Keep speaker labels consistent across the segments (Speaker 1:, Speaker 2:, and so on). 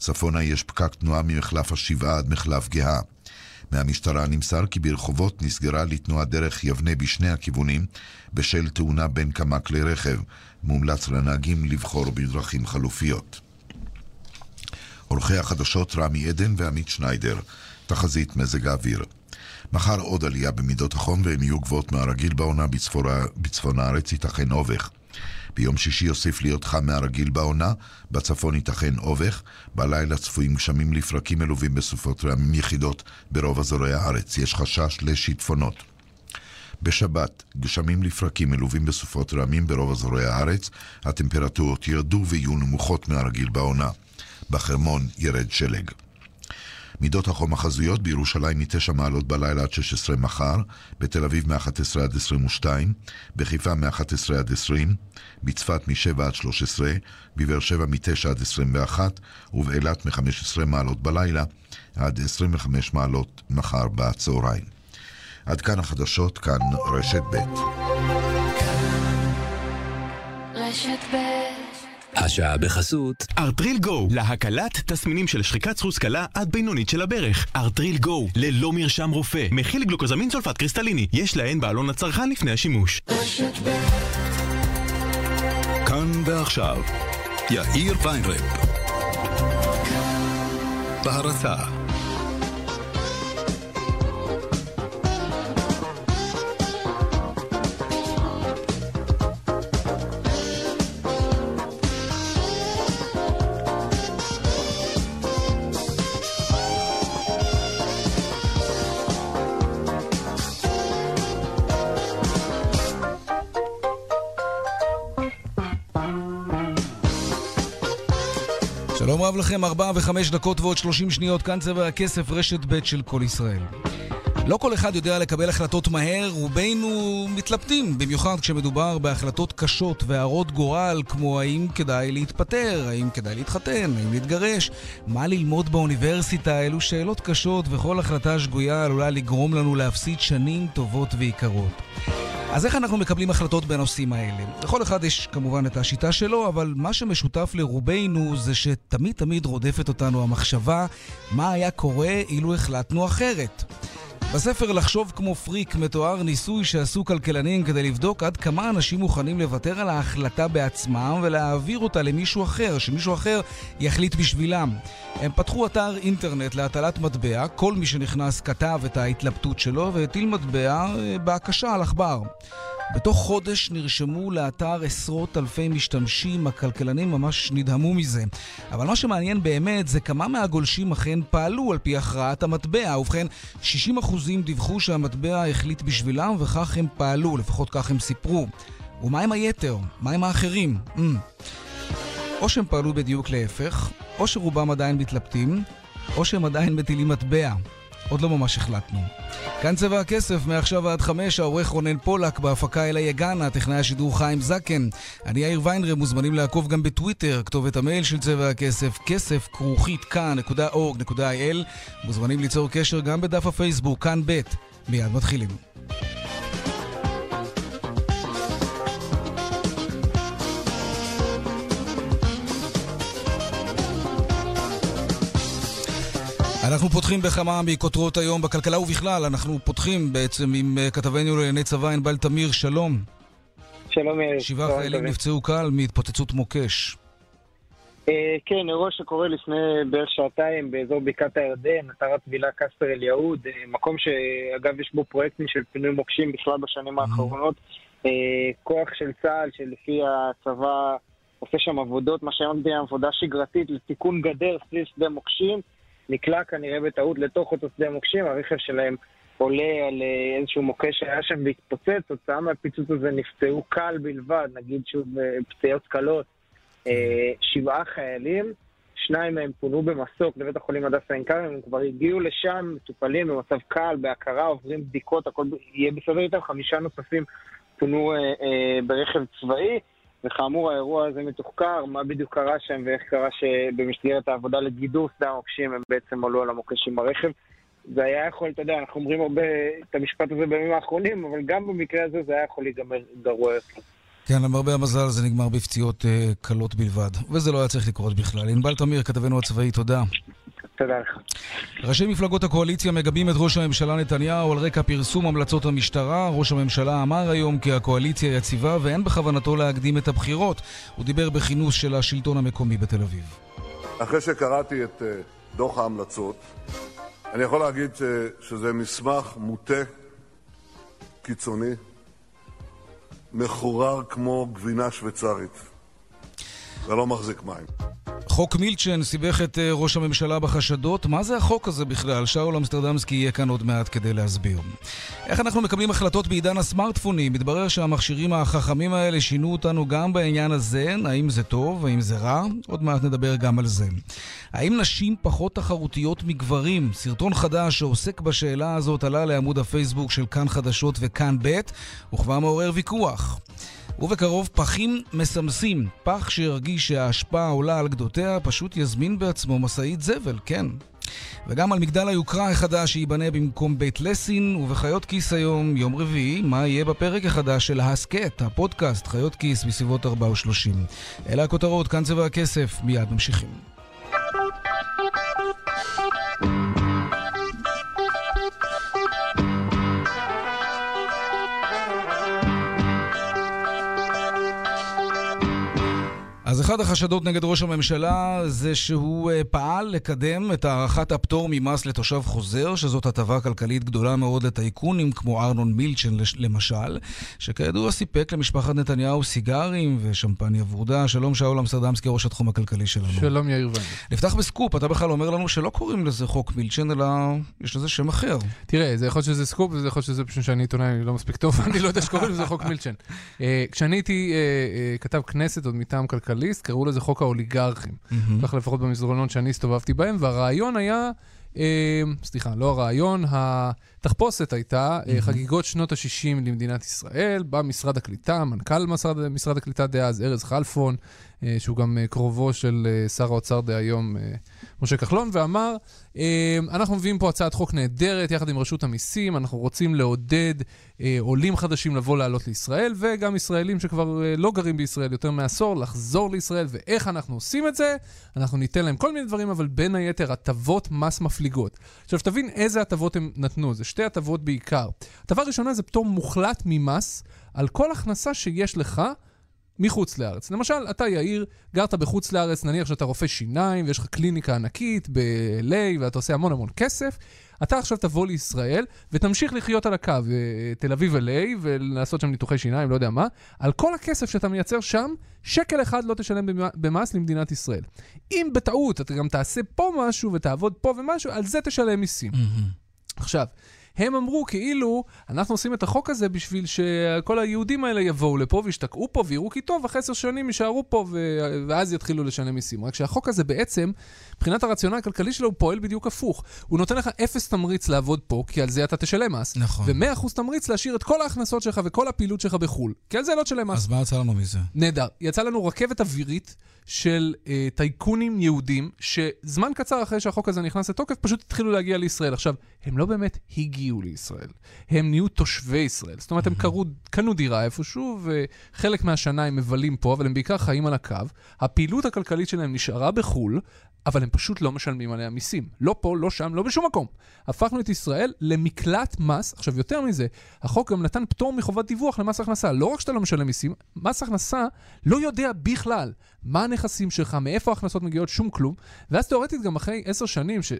Speaker 1: צפונה יש פקק תנועה ממחלף השבעה עד מחלף גאה. מהמשטרה נמסר כי ברחובות נסגרה לתנועה דרך יבנה בשני הכיוונים בשל תאונה בין כמה כלי רכב. מומלץ לנהגים לבחור בדרכים חלופיות. עורכי החדשות רמי עדן ועמית שניידר. תחזית מזג האוויר. מחר עוד עלייה במידות החום והן יהיו גבוהות מהרגיל בעונה בצפון, בצפון הארץ, ייתכן אובך. ביום שישי יוסיף להיות חם מהרגיל בעונה, בצפון ייתכן אובך, בלילה צפויים גשמים לפרקים מלווים בסופות רעמים יחידות ברוב אזורי הארץ, יש חשש לשיטפונות. בשבת, גשמים לפרקים מלווים בסופות רעמים ברוב אזורי הארץ, הטמפרטורות ירדו ויהיו נמוכות מהרגיל בעונה. בחרמון ירד שלג. מידות החום החזויות בירושלים מ-9 מעלות בלילה עד 16 מחר, בתל אביב מ-11 עד 22, בחיפה מ-11 עד 20, בצפת מ-7 עד 13, בבאר שבע מ-9 עד 21, ובאילת מ-15 מעלות בלילה עד 25 מעלות מחר בצהריים. עד כאן החדשות, כאן רשת ב'.
Speaker 2: רשת ב'
Speaker 3: השעה בחסות
Speaker 4: ארטריל גו, להקלת תסמינים של שחיקת סחוס קלה עד בינונית של הברך. ארטריל גו, ללא מרשם רופא, מכיל גלוקוזמין סולפט קריסטליני, יש להן בעלון לצרכן לפני השימוש.
Speaker 3: כאן ועכשיו, יאיר ויינרב. בהרצה
Speaker 5: שלום רב לכם, ארבע וחמש דקות ועוד שלושים שניות, כאן צבע הכסף, רשת ב' של כל ישראל. לא כל אחד יודע לקבל החלטות מהר, רובנו מתלבטים, במיוחד כשמדובר בהחלטות קשות והרות גורל, כמו האם כדאי להתפטר, האם כדאי להתחתן, האם להתגרש, מה ללמוד באוניברסיטה, אלו שאלות קשות, וכל החלטה שגויה עלולה לגרום לנו להפסיד שנים טובות ויקרות. אז איך אנחנו מקבלים החלטות בנושאים האלה? לכל אחד יש כמובן את השיטה שלו, אבל מה שמשותף לרובנו זה שתמיד תמיד רודפת אותנו המחשבה מה היה קורה אילו החלטנו אחרת. בספר לחשוב כמו פריק מתואר ניסוי שעשו כלכלנים כדי לבדוק עד כמה אנשים מוכנים לוותר על ההחלטה בעצמם ולהעביר אותה למישהו אחר, שמישהו אחר יחליט בשבילם. הם פתחו אתר אינטרנט להטלת מטבע, כל מי שנכנס כתב את ההתלבטות שלו והטיל מטבע אה, בהקשה על עכבר. בתוך חודש נרשמו לאתר עשרות אלפי משתמשים, הכלכלנים ממש נדהמו מזה. אבל מה שמעניין באמת זה כמה מהגולשים אכן פעלו על פי הכרעת המטבע. ובכן, 60% דיווחו שהמטבע החליט בשבילם וכך הם פעלו, לפחות כך הם סיפרו. ומה עם היתר? מה עם האחרים? Mm. או שהם פעלו בדיוק להפך, או שרובם עדיין מתלבטים, או שהם עדיין מטילים מטבע. עוד לא ממש החלטנו. כאן צבע הכסף, מעכשיו עד חמש, העורך רונן פולק, בהפקה אלה יגנה, טכנאי השידור חיים זקן. אני יאיר ויינרם, מוזמנים לעקוב גם בטוויטר, כתובת המייל של צבע הכסף, כסף כרוכית כאן.org.il. מוזמנים ליצור קשר גם בדף הפייסבוק, כאן ב'. מיד מתחילים. אנחנו פותחים בכמה מכותרות היום בכלכלה ובכלל, אנחנו פותחים בעצם עם אה, כתבנו לענייני צבא ענבל תמיר, שלום.
Speaker 6: שלום יאיר.
Speaker 5: שבעה חיילים נפצעו קל מהתפוצצות מוקש.
Speaker 6: אה, כן, אירוע שקורה לפני בערך שעתיים באזור בקעת הירדן, אתר הטבילה קסטר אל יהוד, אה, מקום שאגב יש בו פרויקטים של פינוי מוקשים בכלל בשנים האחרונות. כוח של צה"ל שלפי הצבא עושה שם עבודות, מה שהיום זה עבודה שגרתית לתיקון גדר סביב שדה מוקשים. נקלע כנראה בטעות לתוך אותו שדה מוקשים, הרכב שלהם עולה על אה, איזשהו מוקש שהיה שם והתפוצץ, תוצאה מהפיצוץ הזה נפצעו קל בלבד, נגיד שוב אה, פציעות קלות, אה, שבעה חיילים, שניים מהם פונו במסוק לבית החולים הדסה עין כרם, הם כבר הגיעו לשם, מטופלים במצב קל, בהכרה, עוברים בדיקות, הכל יהיה בסדר איתם, חמישה נוספים פונו ברכב צבאי. וכאמור האירוע הזה מתוחקר, מה בדיוק קרה שם ואיך קרה שבמסגרת העבודה לגידור שדה המוקשים הם בעצם עלו על המוקש עם הרכב. זה היה יכול, אתה יודע, אנחנו אומרים הרבה את המשפט הזה בימים האחרונים, אבל גם במקרה הזה זה היה יכול להיגמר גרוע יותר.
Speaker 5: כן, למרבה המזל זה נגמר בפציעות uh, קלות בלבד, וזה לא היה צריך לקרות בכלל. ענבל תמיר, כתבנו הצבאי, תודה.
Speaker 6: תודה לך.
Speaker 5: ראשי מפלגות הקואליציה מגבים את ראש הממשלה נתניהו על רקע פרסום המלצות המשטרה. ראש הממשלה אמר היום כי הקואליציה יציבה ואין בכוונתו להקדים את הבחירות. הוא דיבר בכינוס של השלטון המקומי בתל אביב.
Speaker 7: אחרי שקראתי את אה, דוח ההמלצות, אני יכול להגיד שזה מסמך מוטה, קיצוני, מחורר כמו גבינה שוויצרית. זה לא מחזיק מים.
Speaker 5: חוק מילצ'ן סיבך את אה, ראש הממשלה בחשדות. מה זה החוק הזה בכלל? שאול אמסטרדמסקי יהיה כאן עוד מעט כדי להסביר. איך אנחנו מקבלים החלטות בעידן הסמארטפונים? מתברר שהמכשירים החכמים האלה שינו אותנו גם בעניין הזה. האם זה טוב? האם זה רע? עוד מעט נדבר גם על זה. האם נשים פחות תחרותיות מגברים? סרטון חדש שעוסק בשאלה הזאת עלה לעמוד הפייסבוק של כאן חדשות וכאן ב', וכבר מעורר ויכוח. ובקרוב פחים מסמסים. פח שירגיש שההשפעה עולה על גדותיה, פשוט יזמין בעצמו משאית זבל, כן. וגם על מגדל היוקרה החדש שייבנה במקום בית לסין, ובחיות כיס היום, יום רביעי, מה יהיה בפרק החדש של ההסכת, הפודקאסט, חיות כיס בסביבות 4 ו 30. אלה הכותרות, כאן צבע הכסף, מיד ממשיכים. אז אחד החשדות נגד ראש הממשלה זה שהוא אה, פעל לקדם את הארכת הפטור ממס לתושב חוזר, שזאת הטבה כלכלית גדולה מאוד לטייקונים כמו ארנון מילצ'ן למשל, שכידוע סיפק למשפחת נתניהו סיגרים ושמפניה ורודה. שלום שאול אמסרדמסקי, ראש התחום הכלכלי שלנו.
Speaker 8: שלום יאיר ויינרב.
Speaker 5: נפתח בסקופ, אתה בכלל אומר לנו שלא קוראים לזה חוק מילצ'ן, אלא יש לזה שם אחר.
Speaker 8: תראה, זה יכול להיות שזה סקופ, וזה יכול להיות שזה פשוט שאני עיתונאי לא מספיק טוב, אני לא יודע שקוראים לזה חוק מילצ'ן. אה, כשאני הייתי אה, כתב כנסת עוד מטעם כלכלי, סוציאליסט, קראו לזה חוק האוליגרכים. Mm-hmm. כך לפחות במסדרונות שאני הסתובבתי בהם, והרעיון היה, אה, סליחה, לא הרעיון, התחפושת הייתה mm-hmm. חגיגות שנות ה-60 למדינת ישראל, בא משרד הקליטה, מנכ"ל משרד, משרד הקליטה דאז, ארז חלפון, שהוא גם אה, קרובו של אה, שר האוצר דהיום, אה, משה כחלון, ואמר, אה, אנחנו מביאים פה הצעת חוק נהדרת יחד עם רשות המיסים, אנחנו רוצים לעודד אה, עולים חדשים לבוא לעלות לישראל, וגם ישראלים שכבר אה, לא גרים בישראל יותר מעשור, לחזור לישראל, ואיך אנחנו עושים את זה? אנחנו ניתן להם כל מיני דברים, אבל בין היתר הטבות מס מפליגות. עכשיו, תבין איזה הטבות הם נתנו, זה שתי הטבות בעיקר. הטבה הראשונה זה פטור מוחלט ממס על כל הכנסה שיש לך. מחוץ לארץ. למשל, אתה יאיר, גרת בחוץ לארץ, נניח שאתה רופא שיניים ויש לך קליניקה ענקית ב-LA ואתה עושה המון המון כסף, אתה עכשיו תבוא לישראל ותמשיך לחיות על הקו, אה, תל אביב LA, ולעשות שם ניתוחי שיניים, לא יודע מה. על כל הכסף שאתה מייצר שם, שקל אחד לא תשלם במס למדינת ישראל. אם בטעות אתה גם תעשה פה משהו ותעבוד פה ומשהו, על זה תשלם מיסים. Mm-hmm. עכשיו, הם אמרו כאילו, אנחנו עושים את החוק הזה בשביל שכל היהודים האלה יבואו לפה וישתקעו פה ויראו כי טוב, אחרי עשר שנים יישארו פה ו... ואז יתחילו לשלם מיסים. רק שהחוק הזה בעצם, מבחינת הרציונל הכלכלי שלו, הוא פועל בדיוק הפוך. הוא נותן לך אפס תמריץ לעבוד פה, כי על זה אתה תשלם מס.
Speaker 5: נכון.
Speaker 8: ומאה אחוז תמריץ להשאיר את כל ההכנסות שלך וכל הפעילות שלך בחו"ל, כי על זה לא תשלם מס.
Speaker 5: אז מה יצא לנו מזה?
Speaker 8: נהדר. יצא לנו רכבת אווירית של אה, טייקונים יהודים, שזמן קצר אחרי שהחוק הזה נכנס לתוקף, פשוט התחילו להגיע לישראל. עכשיו, הם לא באמת הגיעו לישראל, הם נהיו תושבי ישראל. זאת אומרת, הם קרו, קנו דירה איפשהו, וחלק מהשנה הם מבלים פה, אבל הם בעיקר חיים על הקו. הפעילות הכלכלית שלהם נשארה בחו"ל, אבל הם פשוט לא משלמים עליה מיסים. לא פה, לא שם, לא בשום מקום. הפכנו את ישראל למקלט מס. עכשיו, יותר מזה, החוק גם נתן פטור מחובת דיווח למס הכנסה. לא רק שאתה לא משלם מיסים, מס הכנסה לא יודע בכלל מה הנכסים שלך, מאיפה ההכנסות מגיעות, שום כלום. ואז תאורטית גם אחרי עשר שנים, ש...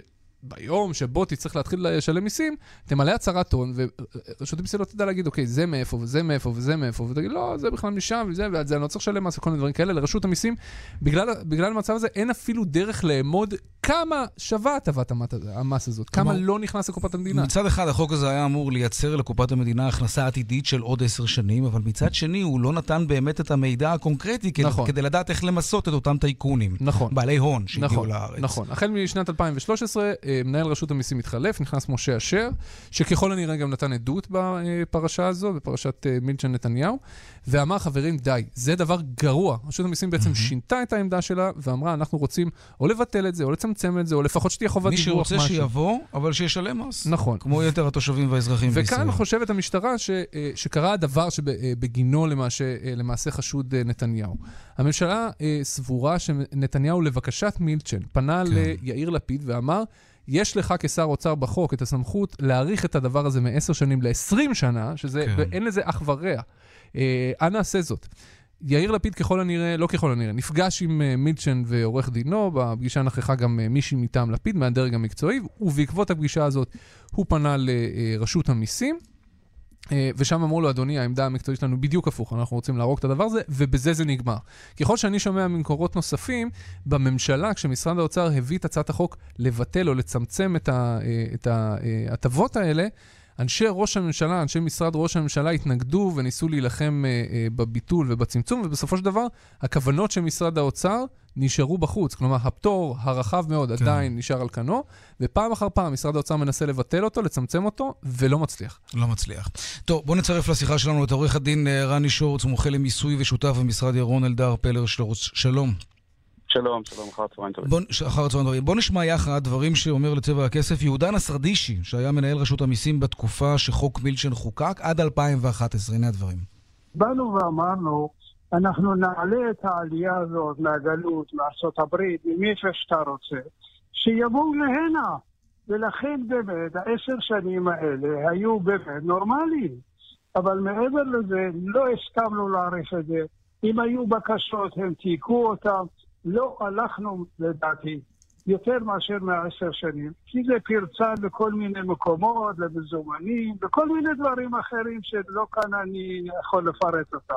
Speaker 8: ביום שבו תצטרך להתחיל לשלם מיסים, תמלא הצהרת הון, ורשות המיסים לא תדע להגיד, אוקיי, זה מאיפה, וזה מאיפה, וזה מאיפה, ותגיד, לא, זה בכלל משם, וזה, ועל זה אני לא צריך לשלם מס וכל מיני דברים כאלה. לרשות המיסים, בגלל, בגלל המצב הזה, אין אפילו דרך לאמוד כמה שווה הטבת המס הזאת, כמה לא נכנס לקופת המדינה.
Speaker 5: מצד אחד, החוק הזה היה אמור לייצר לקופת המדינה הכנסה עתידית של עוד עשר שנים, אבל מצד שני, הוא לא נתן באמת את המידע הקונקרטי נכון. כדי לדעת איך למסות את אותם טייקונים.
Speaker 8: נכון.
Speaker 5: בעלי הון שהגיעו
Speaker 8: נכון,
Speaker 5: לארץ.
Speaker 8: נכון. החל משנת 2013, אה, מנהל רשות המיסים התחלף, נכנס משה אשר, שככל הנראה גם נתן עדות בפרשה הזו, בפרשת אה, מילצ'ן נתניהו, ואמר, חברים, די, זה דבר גרוע. רשות המיסים בעצם mm-hmm. שינתה את העמדה שלה ואמרה, אנחנו רוצים או לבטל את זה או לצמצם את זה, או לפחות שתהיה חובת
Speaker 5: מי
Speaker 8: דיווח
Speaker 5: שרוצה
Speaker 8: משהו.
Speaker 5: שיבוא, אבל שישלם מס.
Speaker 8: נכון.
Speaker 5: כמו יתר התושבים והאזרחים בישראל.
Speaker 8: וכאן חושבת המשטרה ש, אה, שקרה הדבר שבגינו למעשה, אה, למעשה חשוד אה, נתניהו. הממשלה אה, סבורה שנתניהו, לבקשת מילצ'ן, פנה
Speaker 5: כן.
Speaker 8: ליאיר לפיד ואמר, יש לך כשר אוצר בחוק את הסמכות להאריך את הדבר הזה מ-10 שנים ל-20 שנה, שזה,
Speaker 5: כן.
Speaker 8: ואין לזה אח ורע. אה, אנא עשה זאת. יאיר לפיד ככל הנראה, לא ככל הנראה, נפגש עם אה, מילצ'ן ועורך דינו, בפגישה נכחה גם אה, מישהי מטעם לפיד מהדרג המקצועי, ובעקבות הפגישה הזאת הוא פנה לרשות המיסים. אה, ושם אמרו לו, אדוני, העמדה המקצועית שלנו בדיוק הפוך, אנחנו רוצים להרוג את הדבר הזה, ובזה זה נגמר. ככל שאני שומע ממקורות נוספים, בממשלה, כשמשרד האוצר הביא את הצעת החוק לבטל או לצמצם את ה- אה, את ההטבות האלה, אנשי ראש הממשלה, אנשי משרד ראש הממשלה התנגדו וניסו להילחם אה, אה, בביטול ובצמצום, ובסופו של דבר, הכוונות של משרד האוצר נשארו בחוץ. כלומר, הפטור הרחב מאוד
Speaker 5: כן.
Speaker 8: עדיין נשאר על כנו, ופעם אחר פעם משרד האוצר מנסה לבטל אותו, לצמצם אותו, ולא מצליח.
Speaker 5: לא מצליח. טוב, בואו נצרף לשיחה שלנו את עורך הדין אה, רני שורץ, מומחה למיסוי ושותף במשרד ירון אלדר פלר. שלום.
Speaker 9: שלום, שלום, אחר הצהריים טובים.
Speaker 5: בוא, אחר הצהריים טובים. בוא נשמע יחד דברים שאומר לצבע הכסף יהודה נסרדישי, שהיה מנהל רשות המיסים בתקופה שחוק מילצ'ן חוקק, עד 2011. הנה הדברים.
Speaker 10: באנו ואמרנו, אנחנו נעלה את העלייה הזאת מהגלות, מארצות הברית, מאיפה שאתה רוצה, שיבואו להנה. ולכן באמת, העשר שנים האלה היו באמת נורמליים. אבל מעבר לזה, לא הסכמנו להאריך את זה. אם היו בקשות, הם תייקו אותם. לא הלכנו, לדעתי, יותר מאשר מהעשר שנים, כי זה פרצה לכל מיני מקומות, למזומנים, וכל מיני דברים אחרים שלא כאן אני יכול לפרט אותם.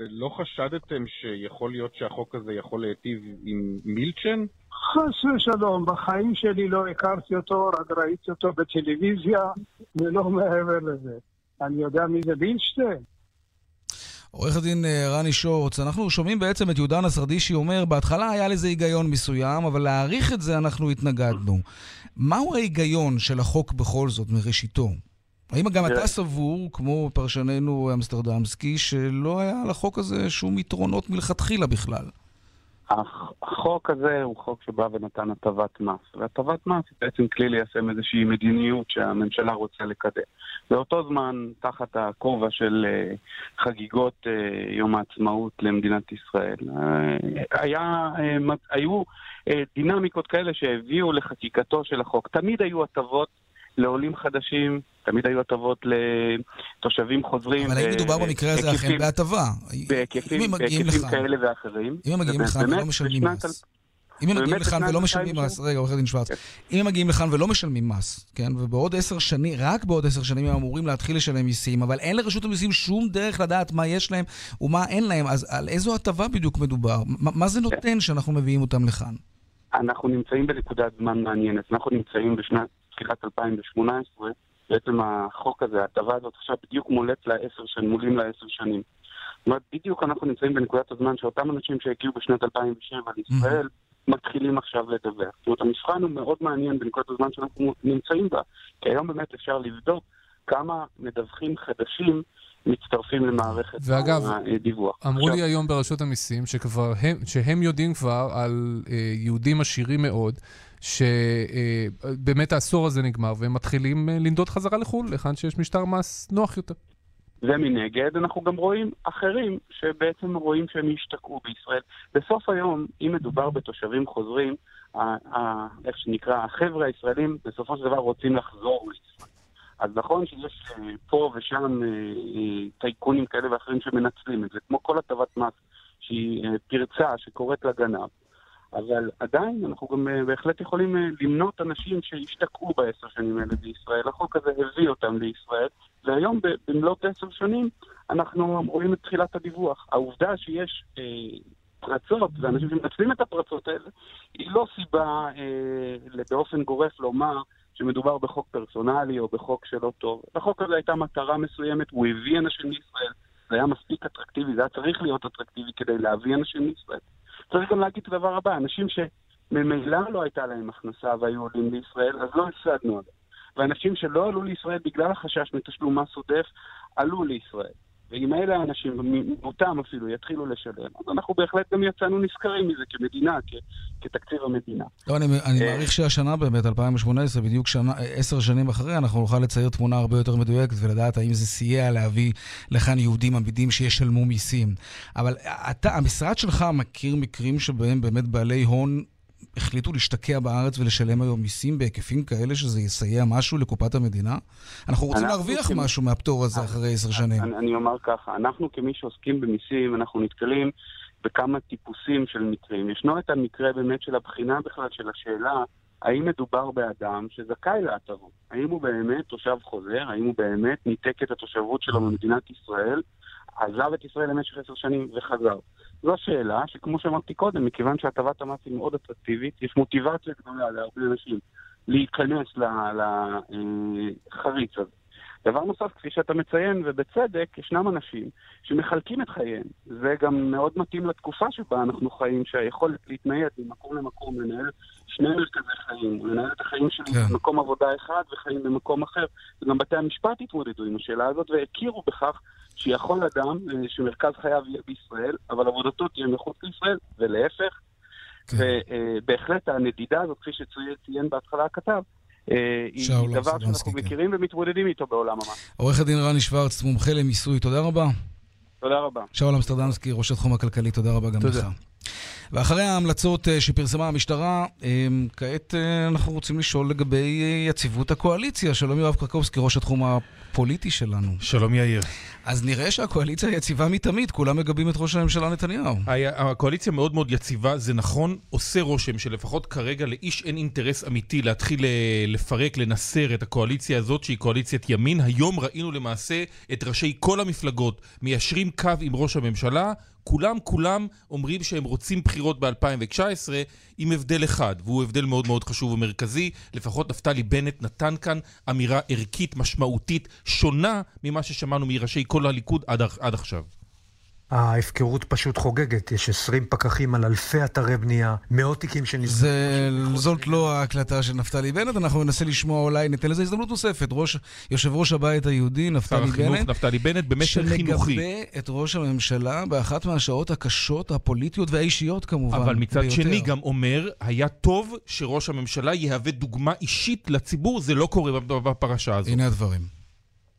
Speaker 11: ולא חשדתם שיכול להיות שהחוק הזה יכול להיטיב עם מילצ'ן?
Speaker 10: חס ושלום, בחיים שלי לא הכרתי אותו, רק ראיתי אותו בטלוויזיה, ולא מעבר לזה. אני יודע מי זה בילשטיין?
Speaker 5: עורך הדין אה, רני שורץ, אנחנו שומעים בעצם את יהודה נסרדישי אומר, בהתחלה היה לזה היגיון מסוים, אבל להעריך את זה אנחנו התנגדנו. מהו ההיגיון של החוק בכל זאת, מראשיתו? האם גם אתה סבור, כמו פרשננו אמסטרדמסקי, שלא היה לחוק הזה שום יתרונות מלכתחילה בכלל?
Speaker 9: הח- החוק הזה הוא חוק שבא ונתן הטבת מס, והטבת מס היא בעצם כלי ליישם איזושהי מדיניות שהממשלה רוצה לקדם. באותו זמן, תחת הכובע של אה, חגיגות אה, יום העצמאות למדינת ישראל, אה, היה, היו דינמיקות כאלה שהביאו לחקיקתו של החוק. תמיד היו הטבות לעולים חדשים, תמיד היו הטבות לתושבים חוזרים.
Speaker 5: אבל האם מדובר במקרה הזה אכן בהטבה?
Speaker 9: בהיקפים,
Speaker 5: הם
Speaker 9: כאלה ואחרים.
Speaker 5: אם הם מגיעים לכאן
Speaker 9: ובאמת,
Speaker 5: ולא משלמים מס. אם הם מגיעים לכאן ולא משלמים
Speaker 9: 2007?
Speaker 5: מס, רגע, עורך הדין שוורץ, אם הם מגיעים לכאן ולא משלמים מס, כן, ובעוד עשר שנים, רק בעוד עשר שנים הם אמורים להתחיל לשלם מיסים, אבל אין לרשות המיסים שום דרך לדעת מה יש להם ומה אין להם, אז על איזו הטבה בדיוק מדובר? מה זה נותן שאנחנו מביאים אותם לכאן?
Speaker 9: אנחנו נמצאים בנקודת זמן מעניינת. אנחנו נמצאים בשנת תחילת 2018, בעצם החוק הזה, ההטבה הזאת עכשיו בדיוק מולאת לעשר שנים, מולים לעשר שנים. זאת אומרת, בדיוק אנחנו נמצאים בנקודת הזמן שאותם אנשים שהגיעו בשנת 2007 לישראל, מתחילים עכשיו לדווח. זאת אומרת, המבחן הוא מאוד מעניין בנקודת הזמן שאנחנו נמצאים בה, כי היום באמת אפשר לבדוק כמה מדווחים חדשים מצטרפים למערכת
Speaker 8: ואגב,
Speaker 9: הדיווח.
Speaker 8: אמרו
Speaker 9: עכשיו,
Speaker 8: לי היום ברשות המיסים שכבר הם, שהם יודעים כבר על אה, יהודים עשירים מאוד, שבאמת העשור הזה נגמר, והם מתחילים אה, לנדוד חזרה לחו"ל, היכן שיש משטר מס נוח יותר.
Speaker 9: ומנגד אנחנו גם רואים אחרים שבעצם רואים שהם השתקעו בישראל. בסוף היום, אם מדובר בתושבים חוזרים, איך שנקרא, החבר'ה הישראלים בסופו של דבר רוצים לחזור לישראל. אז נכון שיש אה, פה ושם אה, אה, טייקונים כאלה ואחרים שמנצלים את זה, כמו כל הטבת מס שהיא פרצה שקוראת לגנב. אבל עדיין אנחנו גם אה, בהחלט יכולים אה, למנות אנשים שהשתקעו בעשר שנים האלה בישראל. החוק הזה הביא אותם לישראל, והיום במלאת עשר שנים אנחנו רואים את תחילת הדיווח. העובדה שיש אה, פרצות ואנשים שמנצלים את הפרצות האלה, היא לא סיבה אה, באופן גורף לומר שמדובר בחוק פרסונלי או בחוק שלא טוב. לחוק הזה הייתה מטרה מסוימת, הוא הביא אנשים לישראל, זה היה מספיק אטרקטיבי, זה היה צריך להיות אטרקטיבי כדי להביא אנשים לישראל. צריך גם להגיד את הדבר הבא, אנשים שממילא לא הייתה להם הכנסה והיו עולים לישראל, אז לא הפסדנו עליהם. ואנשים שלא עלו לישראל בגלל החשש מתשלום מס עודף, עלו לישראל. ואם אלה האנשים, מותם אפילו, יתחילו לשלם, אז אנחנו בהחלט גם יצאנו נשכרים מזה כמדינה, כ, כתקציב המדינה.
Speaker 5: לא, אני, אני
Speaker 9: אה,
Speaker 5: מעריך שהשנה באמת, 2018, בדיוק שנה, עשר שנים אחרי, אנחנו נוכל לצייר תמונה הרבה יותר מדויקת ולדעת האם זה סייע להביא לכאן יהודים עמידים שישלמו מיסים. אבל אתה, המשרד שלך מכיר מקרים שבהם באמת בעלי הון החליטו להשתקע בארץ ולשלם היום מיסים בהיקפים כאלה שזה יסייע משהו לקופת המדינה? אנחנו רוצים
Speaker 9: אנחנו
Speaker 5: להרוויח
Speaker 9: כמ-
Speaker 5: משהו מהפטור הזה אחרי עשר שנים.
Speaker 9: אני, אני אומר ככה, אנחנו כמי שעוסקים במיסים, אנחנו נתקלים בכמה טיפוסים של מקרים. ישנו את המקרה באמת של הבחינה בכלל של השאלה האם מדובר באדם שזכאי להטבות. האם הוא באמת תושב חוזר, האם הוא באמת ניתק את התושבות שלו ממדינת ישראל, עזב את ישראל למשך עשר שנים וחזר. זו שאלה שכמו שאמרתי קודם, מכיוון שהטבת המס היא מאוד אטרקטיבית, יש מוטיבציה גדולה להרבה אנשים להיכנס לחריץ הזה. דבר נוסף, כפי שאתה מציין, ובצדק, ישנם אנשים שמחלקים את חייהם. זה גם מאוד מתאים לתקופה שבה אנחנו חיים, שהיכולת להתנייד ממקום למקום, לנהל שני מרכזי חיים, לנהל את החיים שלי
Speaker 5: כן.
Speaker 9: במקום עבודה אחד וחיים במקום אחר. וגם בתי המשפט התמודדו עם השאלה הזאת והכירו בכך שיכול אדם אה, שמרכז חייו יהיה בישראל, אבל עבודתו תהיה מחוץ לישראל, ולהפך.
Speaker 5: כן.
Speaker 9: ובהחלט הנדידה הזאת, כפי שציין בהתחלה הכתב, אה, היא דבר שאנחנו
Speaker 5: כן.
Speaker 9: מכירים ומתמודדים איתו בעולם המס.
Speaker 5: עורך הדין רני שוורץ, מומחה למיסוי, תודה רבה.
Speaker 9: תודה רבה.
Speaker 5: שאול אמסטרדמסקי, ראש התחום הכלכלי, תודה רבה גם
Speaker 8: תודה.
Speaker 5: לך. ואחרי ההמלצות אה, שפרסמה המשטרה, אה, כעת אה, אנחנו רוצים לשאול לגבי אה, יציבות הקואליציה. שלום יואב קרקובסקי, ראש התחום הפוליטי שלנו.
Speaker 12: שלום יאיר.
Speaker 5: אז נראה שהקואליציה יציבה מתמיד, כולם מגבים את ראש הממשלה נתניהו.
Speaker 12: היה- הקואליציה מאוד מאוד יציבה, זה נכון, עושה רושם שלפחות כרגע לאיש אין אינטרס אמיתי להתחיל אה, לפרק, לנסר את הקואליציה הזאת שהיא קואליציית ימין. היום ראינו למעשה את ראשי כל המפלגות מיישרים קו עם ראש הממשלה. כולם כולם אומרים שהם רוצים בחירות ב-2019 עם הבדל אחד, והוא הבדל מאוד מאוד חשוב ומרכזי. לפחות נפתלי בנט נתן כאן אמירה ערכית, משמעותית, שונה ממה ששמענו מראשי כל הליכוד עד, עד עכשיו.
Speaker 13: ההפקרות פשוט חוגגת, יש 20 פקחים על אלפי אתרי בנייה, מאות תיקים שנסגרו.
Speaker 5: זה, זאת לא ההקלטה של נפתלי בנט, אנחנו ננסה לשמוע אולי, ניתן לזה הזדמנות נוספת. ראש, יושב ראש הבית היהודי,
Speaker 12: שר
Speaker 5: נפתלי
Speaker 12: החינוך
Speaker 5: בנט,
Speaker 12: נפתלי בנט במסר חינוכי.
Speaker 5: שמגבה את ראש הממשלה באחת מהשעות הקשות, הפוליטיות והאישיות כמובן.
Speaker 12: אבל מצד
Speaker 5: ביותר.
Speaker 12: שני גם אומר, היה טוב שראש הממשלה יהווה דוגמה אישית לציבור, זה לא קורה בפרשה הזאת.
Speaker 5: הנה הדברים.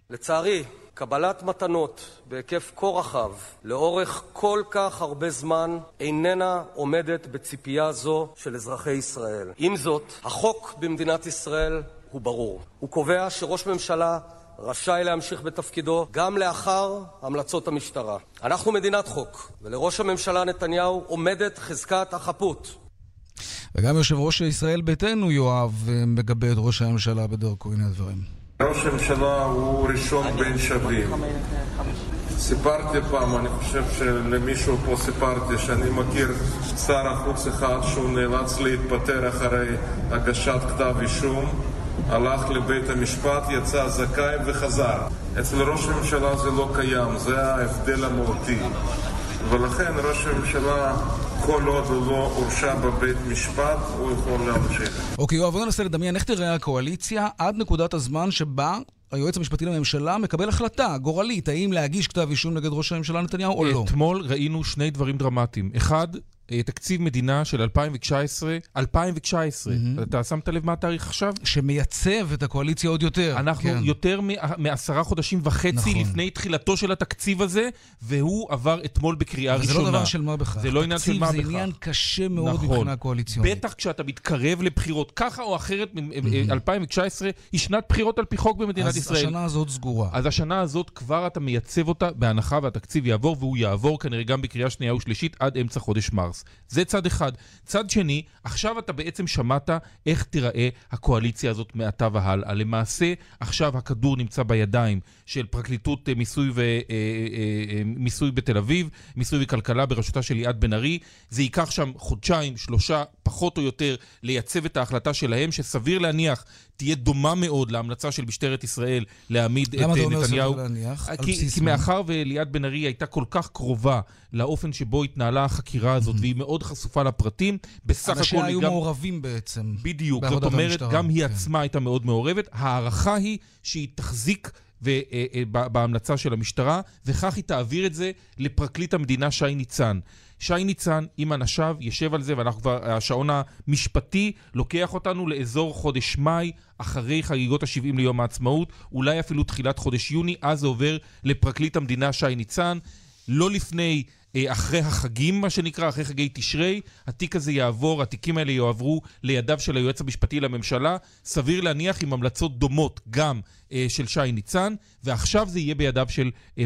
Speaker 14: לצערי, קבלת מתנות בהיקף כה רחב לאורך כל כך הרבה זמן איננה עומדת בציפייה זו של אזרחי ישראל. עם זאת, החוק במדינת ישראל הוא ברור. הוא קובע שראש ממשלה רשאי להמשיך בתפקידו גם לאחר המלצות המשטרה. אנחנו מדינת חוק, ולראש הממשלה נתניהו עומדת חזקת החפות.
Speaker 5: וגם יושב ראש ישראל ביתנו, יואב, מגבה את ראש הממשלה בדרכו. הנה הדברים.
Speaker 15: ראש הממשלה הוא ראשון בין שווים. סיפרתי פעם, אני חושב שלמישהו פה סיפרתי, שאני מכיר שר החוץ אחד שהוא נאלץ להתפטר אחרי הגשת כתב אישום, הלך לבית המשפט, יצא זכאי וחזר. אצל ראש הממשלה זה לא קיים, זה ההבדל המהותי. ולכן ראש הממשלה, כל עוד הוא לא הורשע בבית משפט, הוא יכול להמשיך.
Speaker 5: אוקיי, יואב, בוא ננסה לדמיין איך תראה הקואליציה עד נקודת הזמן שבה היועץ המשפטי לממשלה מקבל החלטה גורלית, האם להגיש כתב אישום נגד ראש הממשלה נתניהו או לא.
Speaker 12: אתמול ראינו שני דברים דרמטיים. אחד, תקציב מדינה של 2019, 2019, אתה שמת לב מה התאריך עכשיו?
Speaker 5: שמייצב את הקואליציה עוד יותר.
Speaker 12: אנחנו
Speaker 5: כן.
Speaker 12: יותר מ- מעשרה חודשים וחצי
Speaker 5: נכון.
Speaker 12: לפני תחילתו של התקציב הזה, והוא עבר אתמול בקריאה
Speaker 5: אבל זה
Speaker 12: ראשונה.
Speaker 5: לא דבר של מה בכך.
Speaker 12: זה לא עניין של מה בכך.
Speaker 5: תקציב זה עניין קשה מאוד
Speaker 12: נכון.
Speaker 5: מבחינה קואליציונית.
Speaker 12: בטח כשאתה מתקרב לבחירות, ככה או אחרת, מ- 2019 היא שנת בחירות על פי חוק במדינת
Speaker 5: אז
Speaker 12: ישראל.
Speaker 5: השנה הזאת סגורה.
Speaker 12: אז השנה הזאת כבר אתה מייצב אותה בהנחה והתקציב יעבור, והוא יעבור כנראה גם בקריאה שנייה ושלישית עד אמצע חודש מרס. זה צד אחד. צד שני, עכשיו אתה בעצם שמעת איך תיראה הקואליציה הזאת מעתה והלאה. למעשה, עכשיו הכדור נמצא בידיים של פרקליטות אה, מיסוי, ו, אה, אה, מיסוי בתל אביב, מיסוי וכלכלה בראשותה של ליעד בן ארי. זה ייקח שם חודשיים, שלושה, פחות או יותר, לייצב את ההחלטה שלהם, שסביר להניח תהיה דומה מאוד להמלצה של משטרת ישראל להעמיד
Speaker 5: למה
Speaker 12: את
Speaker 5: אתה
Speaker 12: אה,
Speaker 5: אומר
Speaker 12: נתניהו.
Speaker 5: סביר להניח? על
Speaker 12: כי, כי? מאחר וליעד בן ארי הייתה כל כך קרובה לאופן שבו התנהלה החקירה הזאת, והיא מאוד חשופה לפרטים, בסך הכל
Speaker 5: אנשיה
Speaker 12: היא
Speaker 5: היו
Speaker 12: גם...
Speaker 5: מעורבים בעצם.
Speaker 12: בדיוק, זאת אומרת,
Speaker 5: המשטרה.
Speaker 12: גם היא
Speaker 5: כן.
Speaker 12: עצמה הייתה מאוד מעורבת. ההערכה היא שהיא תחזיק אה, אה, בהמלצה של המשטרה, וכך היא תעביר את זה לפרקליט המדינה שי ניצן. שי ניצן עם אנשיו יושב על זה, ואנחנו כבר, השעון המשפטי לוקח אותנו לאזור חודש מאי, אחרי חגיגות ה-70 ליום העצמאות, אולי אפילו תחילת חודש יוני, אז זה עובר לפרקליט המדינה שי ניצן. לא לפני, אה, אחרי החגים, מה שנקרא, אחרי חגי תשרי, התיק הזה יעבור, התיקים האלה יועברו לידיו של היועץ המשפטי לממשלה, סביר להניח עם המלצות דומות גם אה, של שי ניצן, ועכשיו זה יהיה בידיו של, אה,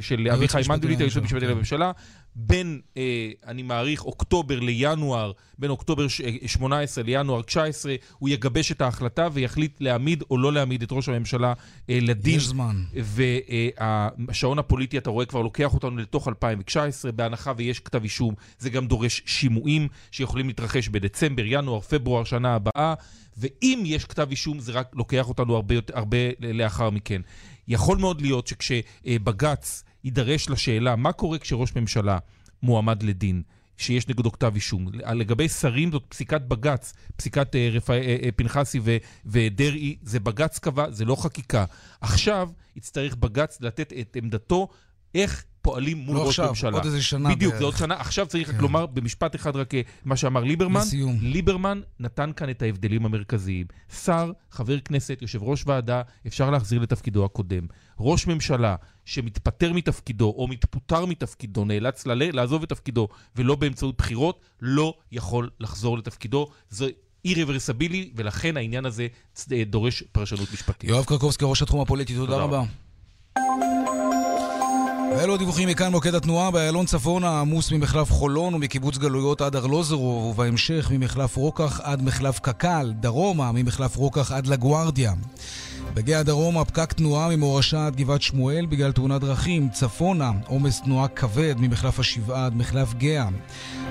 Speaker 12: של אביחי מנדלבליט, היועץ המשפטי. לממשלה. בין, אה, אני מעריך, אוקטובר לינואר, בין אוקטובר ש- אה, 18 לינואר 19, הוא יגבש את ההחלטה ויחליט להעמיד או לא להעמיד את ראש הממשלה אה, לדין.
Speaker 5: יש זמן.
Speaker 12: והשעון הפוליטי, אתה רואה, כבר לוקח אותנו לתוך 2019, בהנחה ויש כתב אישום, זה גם דורש שימועים שיכולים להתרחש בדצמבר, ינואר, פברואר, שנה הבאה, ואם יש כתב אישום, זה רק לוקח אותנו הרבה, הרבה לאחר מכן. יכול מאוד להיות שכשבג"ץ יידרש לשאלה מה קורה כשראש ממשלה מועמד לדין, שיש נגדו כתב אישום. לגבי שרים זאת פסיקת בג"ץ, פסיקת אה, רפא, אה, אה, פנחסי ו- ודרעי, זה בג"ץ קבע, זה לא חקיקה. עכשיו יצטרך בג"ץ לתת את עמדתו איך פועלים מול
Speaker 5: לא
Speaker 12: ראש
Speaker 5: עכשיו,
Speaker 12: ממשלה.
Speaker 5: עוד איזה שנה
Speaker 12: בדיוק,
Speaker 5: בערך.
Speaker 12: זה עוד שנה. עכשיו צריך רק
Speaker 5: כן.
Speaker 12: לומר במשפט אחד רק אה, מה שאמר ליברמן.
Speaker 5: לסיום.
Speaker 12: ליברמן נתן כאן את ההבדלים המרכזיים. שר, חבר כנסת, יושב ראש ועדה, אפשר להחזיר לתפקידו הקודם. ראש ממשלה שמתפטר מתפקידו או מתפוטר מתפקידו, נאלץ ל- לעזוב את תפקידו ולא באמצעות בחירות, לא יכול לחזור לתפקידו. זה אי-רוורסבילי, ולכן העניין הזה אה, דורש פרשנות משפטית.
Speaker 5: יואב קרקובסקי, ראש התחום הפוליטי, תודה
Speaker 12: תודה
Speaker 5: רבה. ואלו הדיווחים מכאן מוקד התנועה באיילון צפונה עמוס ממחלף חולון ומקיבוץ גלויות עד ארלוזרוב ובהמשך ממחלף רוקח עד מחלף קק"ל, דרומה ממחלף רוקח עד לגוארדיה. בגאה דרומה פקק תנועה ממורשה עד גבעת שמואל בגלל תאונת דרכים, צפונה עומס תנועה כבד ממחלף השבעה עד מחלף גאה.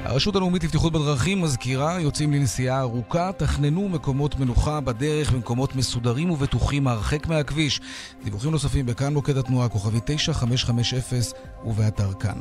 Speaker 5: הרשות הלאומית לבטיחות בדרכים מזכירה, יוצאים לנסיעה ארוכה, תכננו מקומות מנוחה בדרך במקומות מסודרים ובטוחים הרחק מהכביש. דיווחים נוספים בכאן מוקד התנועה, כוכבי 9550 ובאתר כאן.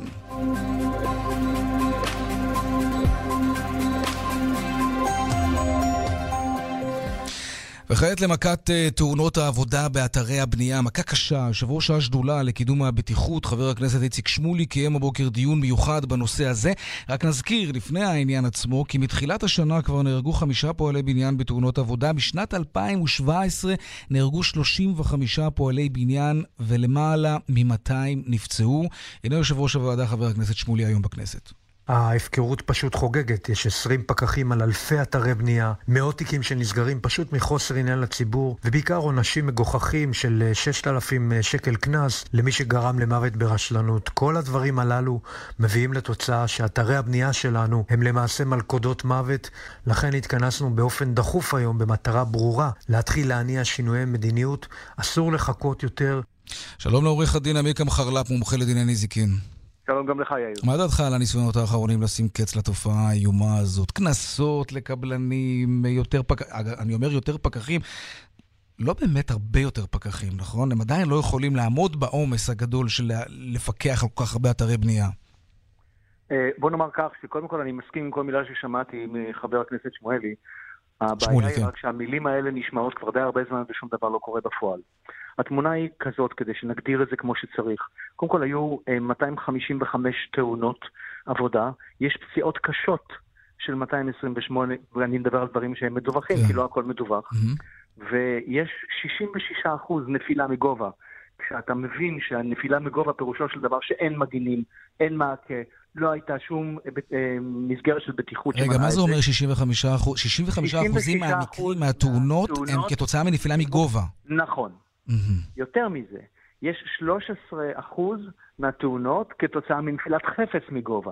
Speaker 5: וכעת למכת אה, תאונות העבודה באתרי הבנייה, מכה קשה. יושב ראש השדולה לקידום הבטיחות, חבר הכנסת איציק שמולי, קיים הבוקר דיון מיוחד בנושא הזה. רק נזכיר, לפני העניין עצמו, כי מתחילת השנה כבר נהרגו חמישה פועלי בניין בתאונות עבודה. בשנת 2017 נהרגו 35 פועלי בניין ולמעלה מ-200 נפצעו. הנה יושב ראש הוועדה, חבר הכנסת שמולי, היום בכנסת.
Speaker 13: ההפקרות פשוט חוגגת, יש 20 פקחים על אלפי אתרי בנייה, מאות תיקים שנסגרים פשוט מחוסר עניין לציבור, ובעיקר עונשים מגוחכים של אה, 6,000 שקל קנס למי שגרם למוות ברשלנות. כל הדברים הללו מביאים לתוצאה שאתרי הבנייה שלנו הם למעשה מלכודות מוות, לכן התכנסנו באופן דחוף היום במטרה ברורה להתחיל להניע שינויי מדיניות, אסור לחכות יותר.
Speaker 5: שלום לעורך הדין עמיקם חרל"פ, מומחה לדיני נזיקין.
Speaker 16: שלום גם לך, יאיר.
Speaker 5: מה דעתך על הניסיונות האחרונים לשים קץ לתופעה האיומה הזאת? קנסות לקבלנים, יותר פקחים, אני אומר יותר פקחים, לא באמת הרבה יותר פקחים, נכון? הם עדיין לא יכולים לעמוד בעומס הגדול של לפקח על כל כך הרבה אתרי בנייה.
Speaker 16: אה, בוא נאמר כך, שקודם כל אני מסכים עם כל מילה ששמעתי מחבר הכנסת שמואלי. הבעיה
Speaker 5: שמולי,
Speaker 16: היא
Speaker 5: כן.
Speaker 16: רק שהמילים האלה נשמעות כבר די הרבה זמן ושום דבר לא קורה בפועל. התמונה היא כזאת, כדי שנגדיר את זה כמו שצריך. קודם כל היו אה, 255 תאונות עבודה, יש פציעות קשות של 228, ואני מדבר על דברים שהם מדווחים,
Speaker 5: כן.
Speaker 16: כי לא הכל מדווח, ויש 66% נפילה מגובה. כשאתה מבין שהנפילה מגובה פירושו של דבר שאין מגינים, אין מעקה, לא הייתה שום אה, אה, מסגרת של בטיחות
Speaker 5: רגע, מה זה אומר 65 אחוז? 65 אחוזים
Speaker 16: 66%
Speaker 5: מהמקרים, מהתאונות, הם כתוצאה מנפילה מגובה.
Speaker 16: נכון. יותר מזה, יש 13% מהתאונות כתוצאה מנפילת חפץ מגובה.